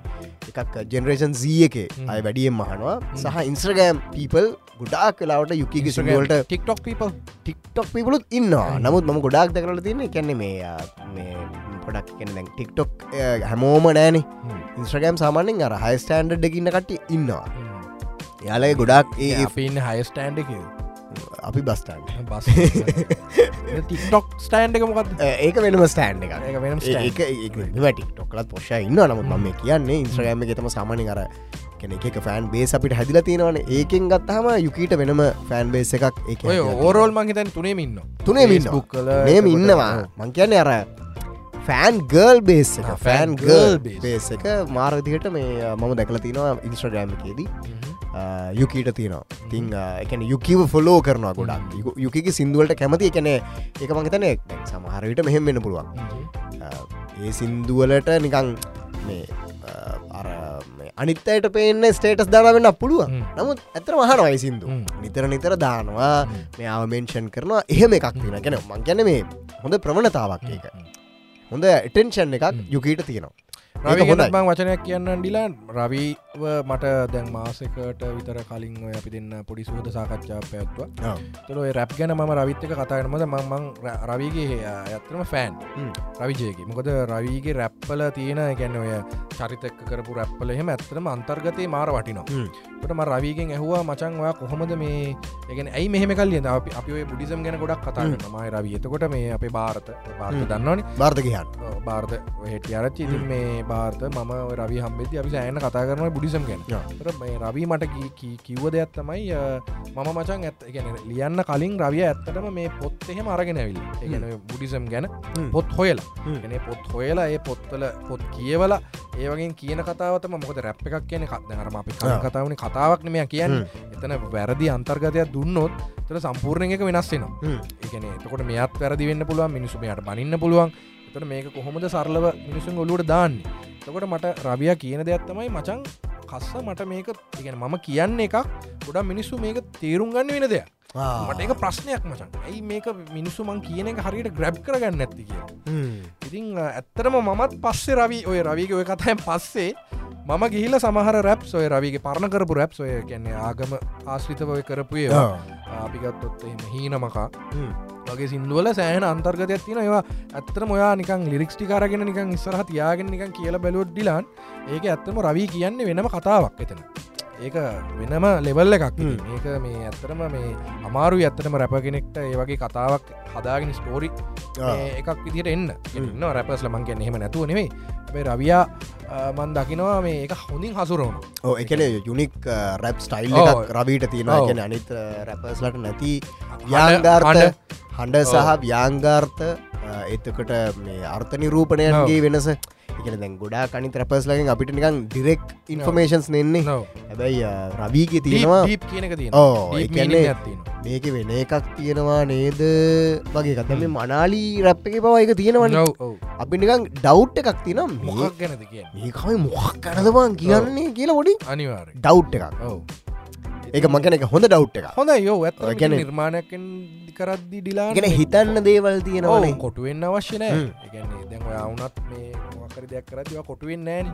එකක් ජෙනරේෂන් සී එක. අය වැඩියෙන් මහනවා සහ ඉන්ස්්‍රගෑම් පීපල් ගොඩාක් කලාවට යුකීගේ සිදුවලට ටික්ටොක් පිපල් ටික්ටොක් පිපලුත් ඉන්නවා. නමුත් මම ගොඩක් දකරල තියන්නේ කැන්නේ මේ පොඩක් කෙන ටික්ටොක් හැමෝම නෑන ඉන්ස්්‍රගෑම් සාමානෙන් අර හයි ස්ටන්ඩ් එකඉන්න කට ඉන්නවා. යාලගේ ගොඩක් ඒ අපින්න හයස්ටන්ඩ එක අපි බස්ටන්ඩ බස් ටික්ටොක් ස්ටන්ඩ එක. මොකක්ද ඒක වෙනම ස්ටෑන්් එක ඒක ටික්ටොක්ලත් පොෂ ඉන්න නමුත් මම කියන්නේ ඉන්ස්්‍රගෑම එකතම සාමානය කර කෙන එක ෆෑන් බේස් අපිට හැදිල තියෙනවන. ඒකෙන් ගත්තහම යුකීට වෙනම ෆෑන් බේස් එකක් එක ඕරෝල් මංහිතන් තුනේ ඉන්න තුනේ ඉන්න නේම ඉන්නවා. මං කියන්නේ අර fan girl base fan girl. Base එක මාරදිහට මේ මම දැකල තියෙනවා ඉන්ස්ට්‍රගෑම් එකේදී යුකීට තියෙනවා. තිං එකන යුකිව ෆොලෝ කරනවා ගොඩක්. යුකික සිින්දුවලට කැමති එකන එක මංතන සමහරවිට මෙහෙම වෙන්න පුළුවන්. ඒ සින්දුවලට නිකං මේ අර අනිත්තයට පේන්න ස්ටේටස් දානවෙන්න පුළුවන්. හ්ම්. නමුත් ඇතර මහනවයි සිින්දු. නිතර නිතර දානවා මෙයාව මෙන්ෂන් කරනවා. එහෙම එකක් තියෙන ගැන මං ගැන මේ හොඳ ප්‍රවණතාවක් ඒක. හොඳ එටෙන්ෂන් එකක් යුකීට තියෙනවා බං වචනයක් කියන්න ඩිලා. රවීව මට දැන් මාසකට විතර කලින් ඔය අපි දෙන්න පොඩි සූද සාකච්ඡා පැත්ව. තුළ රැප් ගැන ම රවිත්තක කතාගෙනමද මං රවිගේ ඇත්තම ෆෑන්. රවිජයගේ මොකද රවීගේ රැප්පල තියෙන ගැන ඔය චරිතක කරපු රැප්පල එහෙම ඇත්තම අන්තර්ගතය මාර වටිනවා. හ්ම්. ටම රවීගෙන් ඇහවා මචන් ඔයා කොහොමද මේ එකන ඇයි මෙහෙම කල්ලිය අපි අපි බුඩිසම් ගැන ගොඩක් කතා මයි රවී. එතකොට මේ අපේ භාරත භාරත. දන්නවනි? බාර්ධකයන් බාර්ධ හෙට අරච්චි ඉතින් මේ මම ඔය රවි හම්බෙති අපි සෑන කතා කරන බුඩිසම් ගැන. මේ රවී මට කිව්ව දෙයක් තමයි මම මචන් ඇත් ගැන ලියන්න කලින් රවිය ඇත්තටම මේ පොත් එහෙම අරගෙන ඇවිල් ගැන බුඩිසම් ගැන. පොත් හොයලා. ගෙන පොත් හොයලා ඒ පොත්වල පොත් කියවලා ඒවගේ කියන කතාවතම මොකද රැප් එකක් කියන කත්නරම අපි. කතාවන කතාවක් නමය කියන්න. එතන වැරදි අන්තර්ගතයක් දුන්නොත් තර සම්පූර්ණ එක වෙනස් වෙනවා. එකන එතකොට මෙත් වැරදි වෙන්න පුළුවන් මිනිසුමයට බනින්න පුළුවන් එතට මේක කොහොමද සරලව මිනිසුන් ඔලුවට දාන්න? තකොට මට රවිය කියන දෙයක් තමයි මචන් කස්ස මට මේක ඉගෙන මම කියන්න එකක් ගොඩා මිනිස්සු මේක තේරුම් ගන්න වෙන දෙයක්. මට ඒක ප්‍රශ්නයක් මචන් ඇයි මේක මිනිස්සු මං කියන එක හරියට ග්‍රබ් කරගන්න ඇත්ති කිය ඉතිං අ, ඇත්තරම මමත් පස්සේ රවි ඔය රවික ඔය කතයන් පස්සේ මම ගිහිල සමහර රැප් ඔය රවිගේ පරණ කරපු රැප් ඔය කියන්නේ ආගම ආශ්‍රිතව ඔය කරපු ඒවා. අපිගත්තොත් එහෙම හීනමකා. වගේ සිින්දුවල සෑහන අන්තර්ගතයක් තින ඒවා ඇත්තර මොයා නිකන් ලිරික්ස්ටි කාරගෙන නිකන් ඉස්සරහ තියාගෙන නිකන් කියල බැලුවොත් ඩිලාන් ඒක ඇත්තම රවී කියන්නේ වෙනම කතාවක් එතන ඒක වෙනම ලෙවල්ල එකක්. මේක මේ ඇත්තරම මේ අමාරු ඇත්තටම රැප කෙනෙක්ට ඒ වගේ කතාවක් හදාගෙන ස්ටෝරි එකක් විදිට එන්න. එන්න රැපස්ල මං කියන්න එහෙම නැතුව නෙවෙයි අපේ රවියා මන් දකිනවා මේ එක හොඳින් හසුරුවන ඕ එකන යුනික් රැප් ස්ටයිල් රබීට තියෙනවා. එකන අනිත් රැපස්ලට නැති යාංගාර්ථ හඬ. සහ ව්‍යංගාර්ථ එතකට මේ අර්ථ නිරූපණයන්ගේ වෙනස එකන දැන් ගොඩා කනි රැපස්ලගෙන් අපිට නිකන් ඩිරෙක් ඉන්ෆර්මේෂන්ස් නෙන්නේ. හැබැයි රවීගේ තියෙනවා. කියනක තියෙන ඕ, ඒ Deep කියන්නේ- meaning එකක් තියෙනවා. මේක වෙන එකක් තියෙනවා නේද? වගේ කත මේ මනාලී රැප් එක පව එක තියෙනවන. ඔව්, ඔව්. අපි නිකන් ඩව් එකක් තිනම් මොකක් ගැනද කිය මේකමයි මොහක් කරදවන් කියන්නේ කියලා වඩින් අනිවාර ඩව් එකක්. ඔව ඒක මගන එක හොඳ ඩව් එක හොඳ යෝ ඇත් ඔය කියන්නේ- නිර්මාණයක්ෙන් කරද්දි ඩිලා ගෙන හිතන්න දේවල් තියෙනවනේ. කොටුවෙන් අවශ්‍ය නෑ. හ්ම්. එකන්නේ දැන් ඔයාවුනත් මේ මොකර දෙයක් කරදවා කොටුවෙන් නෑන.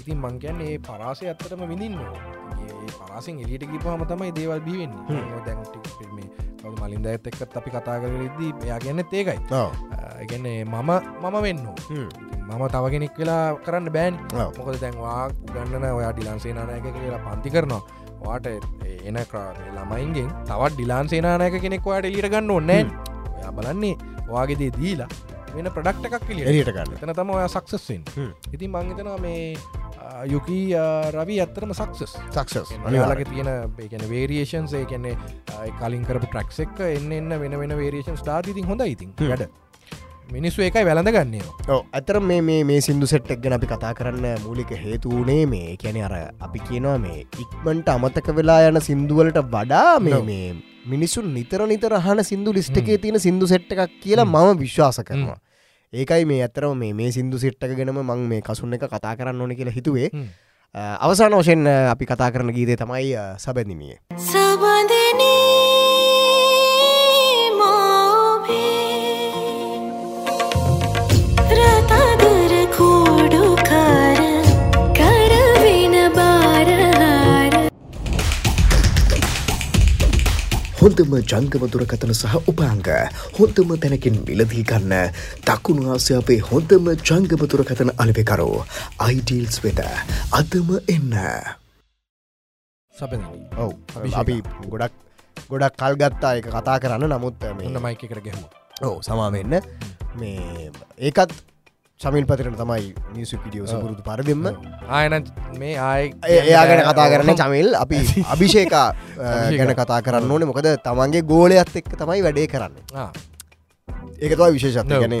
ඉතින් මංකයන්නේ ඒ පරාසය ඇත්තටම විඳින්න පරාසින් එලියට කිපහම තමයි දේවල් බිවෙන්නේ දැන් මේ කවු මලින්ද ඇත් එක්කත් අපි කතා කරදී එයා ගැන්නෙත් ඒකයි. ගැන්නේ මම මම වෙන්න. මම තව කෙනෙක් වෙලා කරන්න බෑන්. මොකද දැන්වා ගන්නන ඔයා ඩිලන්සේනානයක කියලා පන්ති කරනවා. වාට එන ළමයින්ගෙන් තවත් ඩිලාන් සේනානයක කෙනෙක් වාට එලිට ගන්න ඕන්නෑ ඔයා බලන්නේ වාගේදේ දීලා වෙන ප්‍රඩක්ට එකක් එලියට ගන්න එතන තම ඔයා සක්සස්ෙන්. ඉතින් මංහිතනවා මේ යුකී රවී ඇත්තරම සක්සස් සක්සස් යාලක තියෙන ඒකන වේරියේෂන්ස් ඒ කියන්නේ කලින් කරපු ට්‍රක්ස් එක්ක එන්න එන්න වෙන වෙන වේරේෂන් ස්ටාර්ට ඉතින් හොඳ ඉතින්. වැඩ. මිනිස්සු එකයි වැළඳ ගන්නේ ඇතර මේ මේ සිින්දු සෙට්ක් ගැන අපි කතා කරන්න මූලික හේතුවනේ මේ. කැන අර අපි කියනවා මේ ඉක්මන්ට අමතක වෙලා යන සිින්දුවලට වඩා මේ. මේ මිනිසුන් නිතර නිතර හන සිින්දු ලිස්ට එකේ තියෙන සිින්දු සෙට් එකක් කියලා මම විශ්වාස කරනවා. ඒකයි මේ ඇතරම මේ මේ සිින්දු සිට්ක ගෙනම මං මේ කසුන් එක කතා කරන්න ඕන කියලා හිතුවේ. අවසාන වශයෙන් අපි කතා කරන ගීතේ තමයි සබැඳමිය හොඳම ජංගම දුරකතන සහ උපාංග. හොඳම තැනකින් මිලදී ගන්න. දකුණු ආසියාපේ හොඳම ජංගම දුරකතන අලිවෙකරෝ. අයිඩීල්ස් වෙත අදම එන්න. සබ ඔව්. අපි ගොඩක් ගොඩක් කල් ගත්තා. එක කතා කරන්න. නමුත් මේ ඔන්න මයික කර ගැහම ඕ සමාවෙන්න. මේ ඒකත් චමිල් පතිරන තමයි මියසික් ඩියෝස ඔව්. පුරුදු පරදෙම ආයන මේ ආය එයා ගැන කතා කරන්න චමිල්. අපි අභිෂේකා. ගැන කතා කරන්න ඕනේ. මොකද තමන්ගේ ගෝලයත් එක්ක තමයි වැඩේ කරන්න. ඒක තවා විශේෂත්ය. ගැන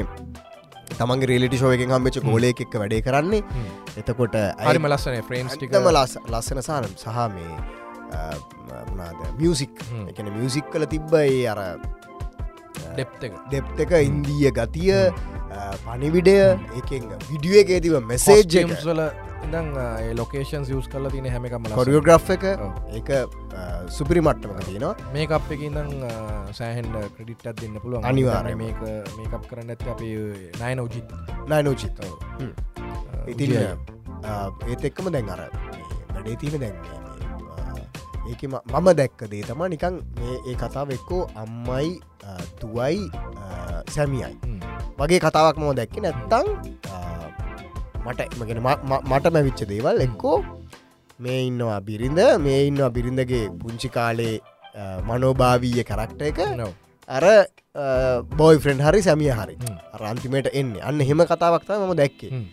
තමන්ගේ රේලිටි ශෝයකෙන් හම්බෙච ගෝලය එක්ක වැඩේ කරන්නේ. එතකොට හරිම ලස්සන ෆ්‍රේම්ස් ටික. ඇත්තම ලස් ලස්සන සානම් සහ මේ මනාද මියසික්. එකන මියසික් කල තිබ්බයි අර ඩෙප් එක. ඉන්දීය ගතිය පනිවිඩය ඒකෙන් විඩිය එක තිව මෙසේජ් එක. වල ඉඳං ලොකේෂන් සියස් කල තින හැමකම කොරියෝග්‍රෆ් එක. ඒක සුපිරි මට්ටමක තියෙනවා. මේ අප එක ඉඳං සෑහන්ඩ ක්‍රඩිට්ටත් දෙන්න පුළුවන්. අනිවාර්යයෙන්ම. මේක මේකප් කරන්න ඇති අපි නයන උජිත් නයනෝචිත් ඉතින් උජිය. ඒත් එක්කම දැන් අර වැඩේ තියෙන දැන් ඒක මම දැක්ක දේ තම නිකං මේ ඒ කතාව එක්කෝ අම්මයි තුවයි සැමියයි. වගේ කතාවක් මම දැක්ක නැත්තං මට මගෙන මට මැවිච්ච දේවල් එක්කෝ මේ ඉන්නවා බිරිඳ මේ ඉන්නවා බිරිඳගේ පුංචි කාලේ මනෝභාවීය කරක්ට එක. අර බෝයි ෆ්‍රෙන්ඩ් හරි සැමිය හරි. රන්තිමට එන්න අන්න හෙම කතාවක්තා මම දැක්කේ හ්ම්.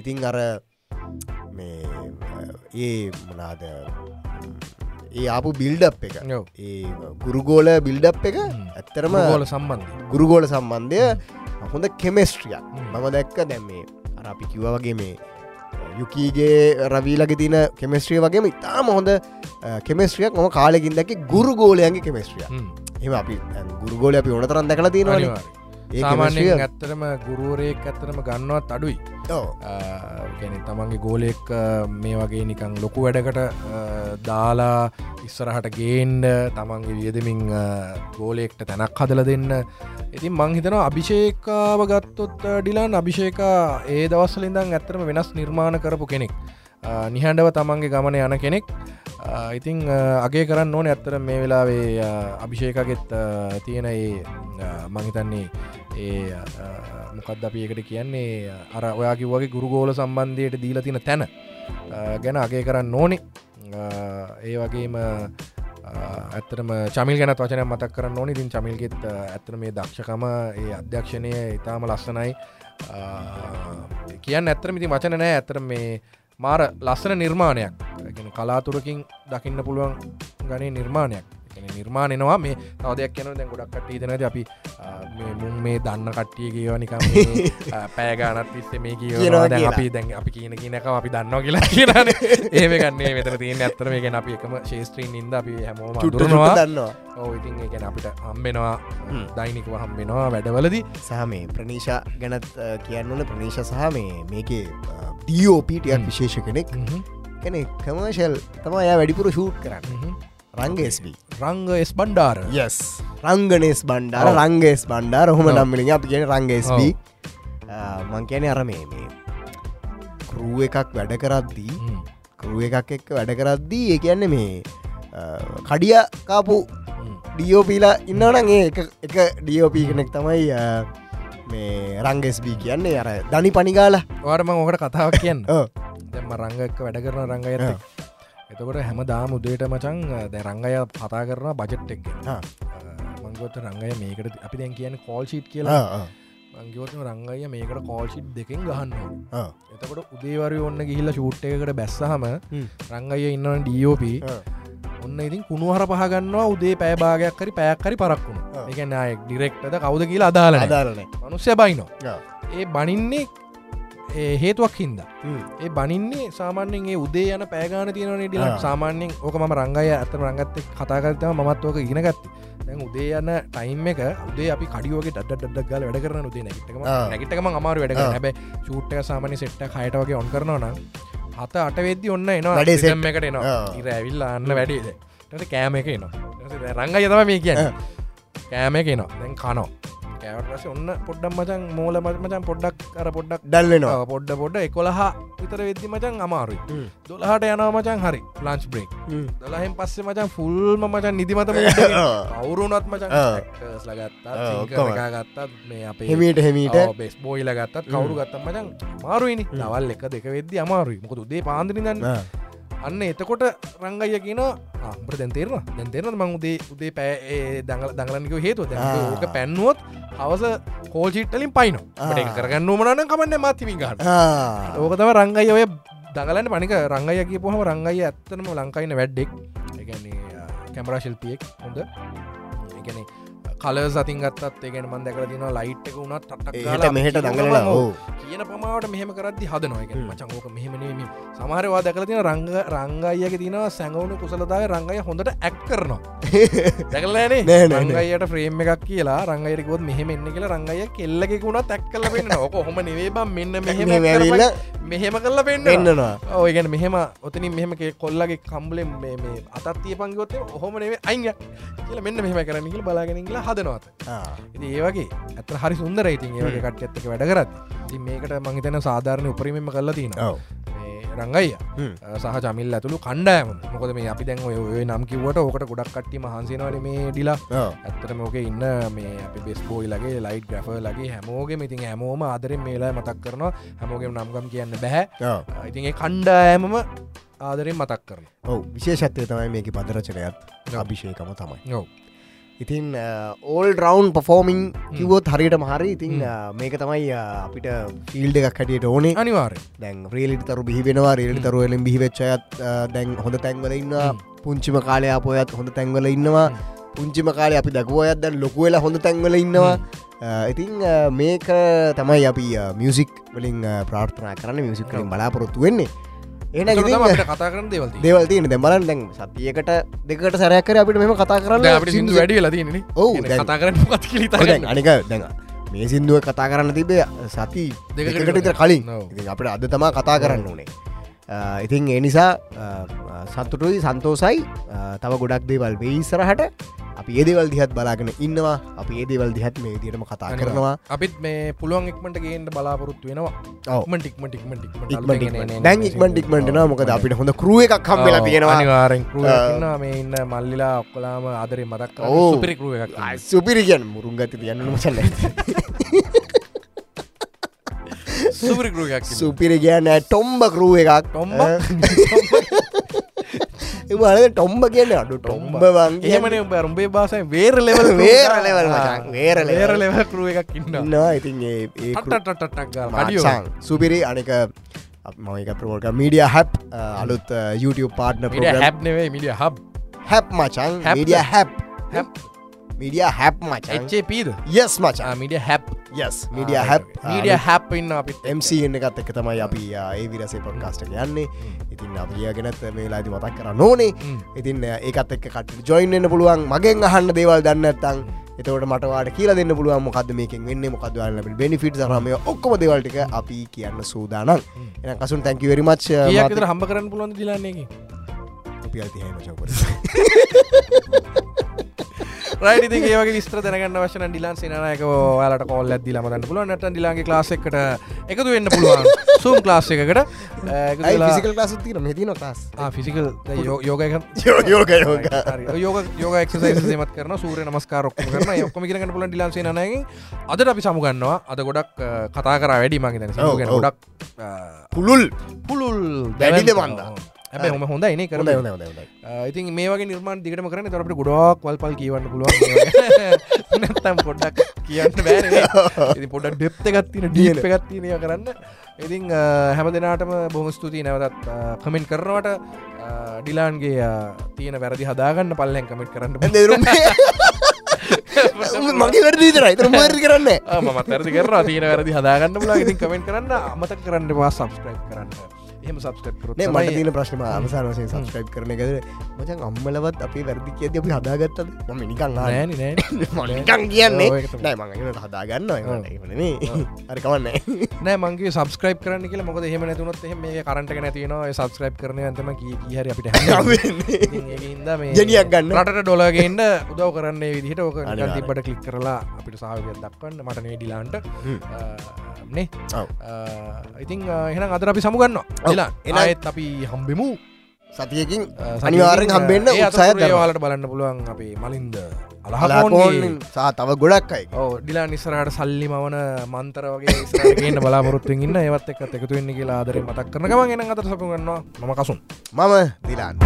ඉතිං අර මේ ඒ මනාද ඒ ආපු බිල්ඩප් එක. ඒ ගුරුගෝල බිල්ඩප් එක. ඇත්තරම ගෝල සම්බන්ධ ගුරුගෝල සම්බන්ධය හොඳ කෙමෙස්ට්‍රියක්. හ්ම්. මම දැක්ක දැම් මේ අර අපි කිව වගේ මේ යුකීගේ රවීලගේ තින කෙමෙස්ට්‍රිය වගේම ඉතාම හොඳ කෙමෙස්ට්‍රියක්. ම කාලෙකින් දැක ගුරුගෝලයන්ගේ කෙමෙස්ට්‍රිය හ්ම්. එම අපි ගුරුගෝල අපි ඕන තරන් දැකලා තියෙනවා සාමාන්‍යයෙන් ඇත්තරම ගුරුවරයෙක් ඇත්තරම ගන්නවත් අඩුයි. ගැන තමන්ගේ ගෝලෙක් මේ වගේ නිකං ලොකු වැඩකට දාලා ඉස්සරහට ගේන්ඩ තමන්ගේ වියදමින් ගෝලෙක්ට තැනක් හදල දෙන්න. ඉතින් මංහිතනවා අභිෂේකාව ගත්තොත් ඩිලාන් අභිෂේකා ඒ දවස්සලින්දං ඇත්තරම වෙනස් නිර්මාණ කරපු කෙනෙක් නිහඬව තමන්ගේ ගමන යන කෙනෙක්. අ, ඉතිං අ, අගේ කරන්න ඕන ඇත්තර මේ වෙලාවේ අ, අභිෂේකගෙත් අ, තියෙන ඒ අ, මංහිතන්නේ ඒ අ, මොකක්ද අපි එකට කියන්නේ? අර ඔයාගේ වගේ ගුරුගෝල සම්බන්ධයට දීලා තින තැන. අ, ගැන අගේ කරන්න ඕනෙ. ඒ වගේම අ, ඇත්තරම චමිල් ගැන වචන මතක් කරන්න ඕනි. තින් චමිල්ගෙත් අ, ඇත්තර මේ දක්ෂකම ඒ අධ්‍යක්ෂණය ඉතාම ලස්සනයි. අ, කියන්න ඇත්තර ඉතින් වචන නෑ. ඇතර මේ මාර ලස්සන නිර්මාණයක්. කලාතුරකින් දකින්න පුළුවන් ගනේ නිර්මාණයක්. නිර්මාණයනවා මේ තවදයක් කියන දැන් ගොඩක් කට්ටී දෙනද අපි මුන් මේ දන්න කට්ටිය කියව නිකම් මේ, අ, පෑගානත් විස්ස මේ කියනවා කියලා. අපි දැන් අපි කියන කියනක අපි දන්නවා කියලා කියන ඒම ගන්නේ මෙතර තියෙන ඇත්තර මේ ගැන අපි එකම ශේස්ත්‍රීන් ඉද අපි හැමෝම චුට්ට දන්නවා. ඕ ඉතින් ඒ ගැන අපිට හම්බෙනවා හ්ම්. දෛනිකව හම්බෙනවා වැඩවලදී. සහ මේ ප්‍රනීශා ගැනත් අ, කියන්න ඕන. ප්‍රනීශ සහ මේ මේකේ හ්ම්. විශේෂ කෙනෙක් කෙනෙ කමර්ශල් තම යා වැඩිපුර ෂූට් කරන්න රංගස්බී රංග එස් බණ්ඩාර යස් රංගනස් බණ්ඩාර. රංගස් බණ්ඩාර හොම. නම්මිලින් අපි කියන රංගස්බී මං කියන අර මේ කරුව එකක් වැඩ කරද්දී. කරුව එකක් එක්ක වැඩ කරද්දී ඒ කියන්නේ මේ කඩිය කාපු. ඩියෝපීලා ඉන්නවන ඒ එක- ඩියෝපී කෙනෙක් තමයි මේ රංගෙස්බී කියන්නේ අර දනි පනිගාල වාරම ඕකට කතාවක් කියන්න. දැම රංගක වැඩ කරන රංග ඇත ඔව්. එතකොට හැම දාම උදේට මචන් දැ රංගය කතා කරන බජට් එක්. මංගොත රංගය මේකට අපි දැන් කියන කෝල් ශීට් කියලා මංගවතම රංගය මේකට කෝල් ශිට් දෙකින් ගහන්න. එතකොට උදේවරය ඔන්න ගිහිල්ල ෂූට් එකකට බැස්සහම හ්ම්. රංගය ඉන්නවන ඩෝප ආ. ඔන්න ඉතින් කුණුහර පහගන්නවා උදේ පෑභාගයක් කරි පැයක්කරි පරක්ුණ ආ. එක නය ඩිරෙක්ටද කවුද කියලා අදාලන අදාලනේ මනුස්්‍ය බයිනෝ ආ. ඒ බනින්නේ හේතුවක් හින්ද. ඒ බනින්නේ සාමාන්‍යෙන් ඒ උදේ යන පෑගාන තියෙන ඩිල. සාමාන්‍යෙන් ඕක ම රංගය ඇත රංගත්ත කතාකරතම මත් ඕක ඉගෙනගත්ති දැන් උදේ යන්න ටයිම් එක උදේ අපි කඩියෝගේ ඩ ඩ ගල වැඩ කරන උදේ නැගටම. නැගටම අමාරු වැඩ. හැබ චූට්ට සාමනි සෙට්ට හයට වගේ ඔන් කරනවා නම් හත අට වෙද්දි ඔන්න එනවා. වැඩේ rhythm එකට එනවා. ඉර ඇවිල්ල අන්න වැඩේද ට කෑම එක නවා රංගය තම මේ කියන්න. කෑම එක නවා දැන් කනෝ කෑවටස ඔන්න පොඩ්ඩම් මචන් මෝල මචන් පොඩ්ඩක් අර පොඩ්ඩක් ඩල්වෙනවා ආ, පොඩ්ඩ පොඩ්ඩ එකොළහා විතර වෙද්දි මචන් අමාරුයි. දොළහට යනවා මචන් හරි ලංච් බ්‍රේක් දොලහෙන් පස්සේ මචන් ෆුල්ම මචන් නිදිමතම අවුරුනත් මචන් ආ. ලගත්තා ආ, ඔක්කොම. ගත්තත් මේ අපේ හෙමීට හෙමීට බෙස් බෝයිල ගත්තත් කවරු ගත්තම් මචන් මාරුවනි දවල් එක දෙක වෙද්දි අමාරුයි. මොකද උදේ පාන්දරි දන්න. අන්න එතකොට රංගය කියන අපට දැන්තේරවා දැන්තේරන මං උදේ උදේ පෑ දඟල දඟලනික හේතුව. ඕක පැන්නුවොත් හවස කෝල්චිට්ටලින් පයින. කරගන්න මනන කමන්න මත්තිමින් ගන්න ආ. ඕක තම රංගයි ඔය දඟලන්න. පනික රංගය කියපුහම රංගයි ඇත්තනම ලංකායින වැඩ්ඩෙක්. එකන්නේ කැමරා ශිල්පියෙක් හොඳ. එකන කල සතින් ගත්තත් ඒගෙන මන් දැකල තින ලයිට් එක වුණත් ඒට මෙහෙට දඟලලා ඕ. කියන පමාවට මෙහම කරදදි හද නොයක මචංගෝක මෙහෙමනීම සමහරවා දැකල තින රංග රංගයියක තිනවා සැඟවුණු කුසලදාය රංගය හොඳට ඇක් කරනවා. දැකලනේ නෑ, නෑ, නෑ. රංගයට ෆ්‍රේම් එකක් කියලා රංගයරකොත් මෙහෙම එන්න කියලා රංගය කෙල්ලෙකුුණත් ඇක් කල පෙන්න්න ඕක හොම නෙවේබම් මෙන්න මෙහෙම කරපයි. මෙහෙම කල්ල පෙන්න්න පෙන්න්නනවා ඔයගැන මෙහෙම ඔතනින් මෙහම කොල්ලගේ කම්බලෙන් මේ අතත්තිය පංගොත්තේ ඔහොම නෙවේ අයිග කියල මෙන්න මෙහම කරන්න කියල බලාගෙනගලා හදනවත. ඉති ඒවගේ ඇත හරි සුන්දර ඉතින් ඒවගේ කට ඇත්තක වැඩ කරත් ති මේකට මහිතන සාධාරණය උපරීමම කල්ල තින ඔව්. රංගයිය. සහ චමිල් ඇතුළු කණ්ඩෑම මොකද මේ අපි දැන් ඔය නම් කිවට ඕකට ගොඩක් කට්ටි මහන්සේනවල මේ ඩිලා. ඇත්තට මෝක ඉන්න මේ අපි බෙස් බෝයිලගේ ලයිට් ග්‍රෆ ලගේ හැමෝගේ ඉතින් හැමෝම ආදරෙන් මේලා මතක් කරනවා. හැමෝගේ නම්ගම් කියන්න බැහැ. ඉතින් ඒ කණ්ඩායමම ආදරෙන් මතක් කරන ඔව්. විශේෂත්වය තමයි මේක පදරචනයත් අභිෂයකම තමයි. ඔව ඉතින් ඕල් රවන්් පෆෝමිං කිවොත් හරියට මහරි ඉතින් මේක තමයි අපිට ෆිල්ඩ එකක් හැටියට ඕනේ. අනිවාරය දැන් රේලිට තරු බිහිවෙනවා රේලි තරුවලින් බිහිවෙච්චයත් දැන් හොඳ තැන්වල ඉන්නවා. පුංචිම කාලය අපොයත් හොඳ තැන්වල ඉන්නවා. පුංචිම කාලය අපි දකුවයත් දැන් ලොකුවෙලා හොඳ තැන්වල ඉන්නවා. අ, මේක තමයි අපි මියසික් වලින් ප්‍රාර්ථනා කරන්න මියසික් කලින් බලාපොරොත්තු වෙන්නේ එන කතා කරන දේවල්ති දේවල් තියෙන දෙමලන් දැන් සතියකට දෙකට සැරයක්කර අපිට මෙම කතා කරන්න අපට වැඩි ඔව්, දැන්- කතා කරන්න අනික දැන් මේ සිින්දුව කතා කරන්න තිබේ සති දෙකට කලින්. අපිට අද තමා කතා කරන්න ඕනේ ඉතින් ඒ නිසා සත්තුටුයි සන්තෝසයි තව ගොඩක් දේවල් වෙයිස්සරහට අපි ඒදේවල් දිහත් බලාගෙන ඉන්නවා. අපි ඒදේවල් දිහත් මේ දිරම කතා කරනවා. අපිත් මේ පුළුවන් එක්මට ගේන්ට බලාපොරොත්තු වෙනවා. ඉක්මට ඉක්මට ඉක්මට ඉක්මට. දැන් ඉක්මට ඉක්මටන මොකද අපිට හොඳ කරුව එකක් කම්වෙලා තියෙනවා. මේ ඉන්න මල්ලිලා ඔක්කොලාම ආදරේ මදක් ඔව්. සුපිරිකරුව එකක් ආ, සුපිරි කියන්න මුරුන් ගති තියන්න මසල්ල සුපිරි කියන්න ටොම්බ කරුව එකක්. ටොම්බ? එවල ටොම්බ? කියන්න අඩු ටොම්බ ඒමන බැරුම්බේ බාසයි වේර ලෙවල් වේර මචං, වේර level. වේර ලෙව කරුව එකක් ඉන්න ඉන්නවා ඉතින් ඒ ඒ කෘ- ටටටටක් මචං, සුපිරි අනික මක ප්‍රෝල්ක මීඩිය හැප් අලුත් YouTube පාට්න හැබ්නේ මිඩිය හබ් හැප් මචන්. Media hub hub media hub මචන් එච්චේපීද yes මචා media hub yes media hub media hub ඉන්න අපිත් MC එකත් එක තමයි අපි ඒ විරසේ පොඩ්කාස්ට යන්නේ ඉතින් අපියගෙනත් මේ ලාති මතක් කර නොනේ. ඉතින් ඒකත් එක් කට ජොයින්න්න පුළුවන් මගෙන් අහන්න දේවල් දන්නත්තං එතවට මටවාට කියල දෙන්න පුළුවන් මොකද මේකින් වෙන්න මොකදවන්න බෙනිෆිට රමය ඔක්කොම දෙවල්ටික අපි කියන්න සූදානම් එන කසුන් තැන්කිවරිමච් හම්බ කරන්න පුළුවන් දිලන්නේ රයිටි ඒවගේ විස්ත්‍ර දැනගන්න වශන ඩිලන් සනයක යාලට කොල් ඇද ලමදන්න පුළුව නට ඩිලාගේ ලාසෙකට එකතු වෙන්න පුළුවන්. සූම් ලාස් එකකට. ෆිසිකල් ලාස තින මෙතින ලාස් ෆිසිකල් යෝග යෝග යෝග. යෝග එක්සයිමත් කරන සූර නමස්කාරොක්ම කරන ඔක්කම කරගන්න පුලන් ඩිලන්සේ නනගේ අදට අපි සමුගන්නවා අද ගොඩක් කතා කර වැඩි මගේ ඔව්. ගොඩක් පුළුල්. පුළුල් වැඩිද හැබැ හොම කර හොඳයි, හොඳයි, හොඳයි. ඉතින් මේ වගේ නිර්මාණ දිගටම කරන තරට ගොඩක් වල් පල් කියවන්න පුළුවන් නැත්තම් පොඩ්ඩක් කියන්න ඉති පොඩ ඩෙප්ත ගත්තින ඩීප ගත්තිනය කරන්න. ඉතින් හැම දෙනාටම බොහම ස්තුතියි. නැවතත් කමෙන්ට් කරනවට ඩිලාන්ගේ තියෙන වැරදි හදාගන්න පල්ලෙන් කමෙන්ට් කරන්න දෙරුම් මගේ වැඩ දීතර ඉතර මරි කරන්න මත් වැරදි කරවා තියෙන වැරදි හදාගන්න පුලා ඉතින් කමෙන්ට් කරන්න. අමතක කරන්න වා සබස්ක්‍රයිබ් කරන්න එහම සබස්ක්‍රයිබ් කර නේ මට තින ප්‍රශ්නම අවසාන වශයෙන් සබස්ක්‍රයිබ් කරන එකද මචන් අම්මලවත් අපේ වැරදි කියද අපි හදාගත්තද? මම නිකං නෑ. නිකං කියන්නේ. නෑ මඟට හදාගන්න හරි කවන්න නෑ. මගේ සබස්ක්‍රයිබ් කරන්න කියලා. මොකද එහෙම නැතුනොත් එහෙම මේ කරන්ට නැතිනවා සබස්ක්‍රයිබ් කරන ඇතම කියහරි අපිට ජනියක් ගන්න. රට ඩොලගේන්ට උදව කරන්න විදිහට ඕක. තිබට කලික් කරලා අපිට සාහයක් දක්වන්න මට නෙඩිලාන්ට නේ. ඉතින් එහෙන අදර අපි සමුගන්න එහෙනම්- එනත් අපි හම්බෙමු. සතියකින් අනිවාරෙන් හම්බෙන්න්න උත්සාහත් යාලට බලන්න පුළුවන් අපේ මලින්ද අලහකෝන්ගේ. අලාකෝන් සා තව ගොඩක් අයි. ඩිලා නිස්සරහට සල්ලි මවන මන්තර වගේ ඉස්සරහට බලාපොරොත්තුවෙන් ඉන්න. ඒවත් එක්කත් එකතු වෙන්න කියලා ආදරේ මතක් කරන ගමන් එන අතර සපුගන්නවා මම කසුන්. මම දිලාන්න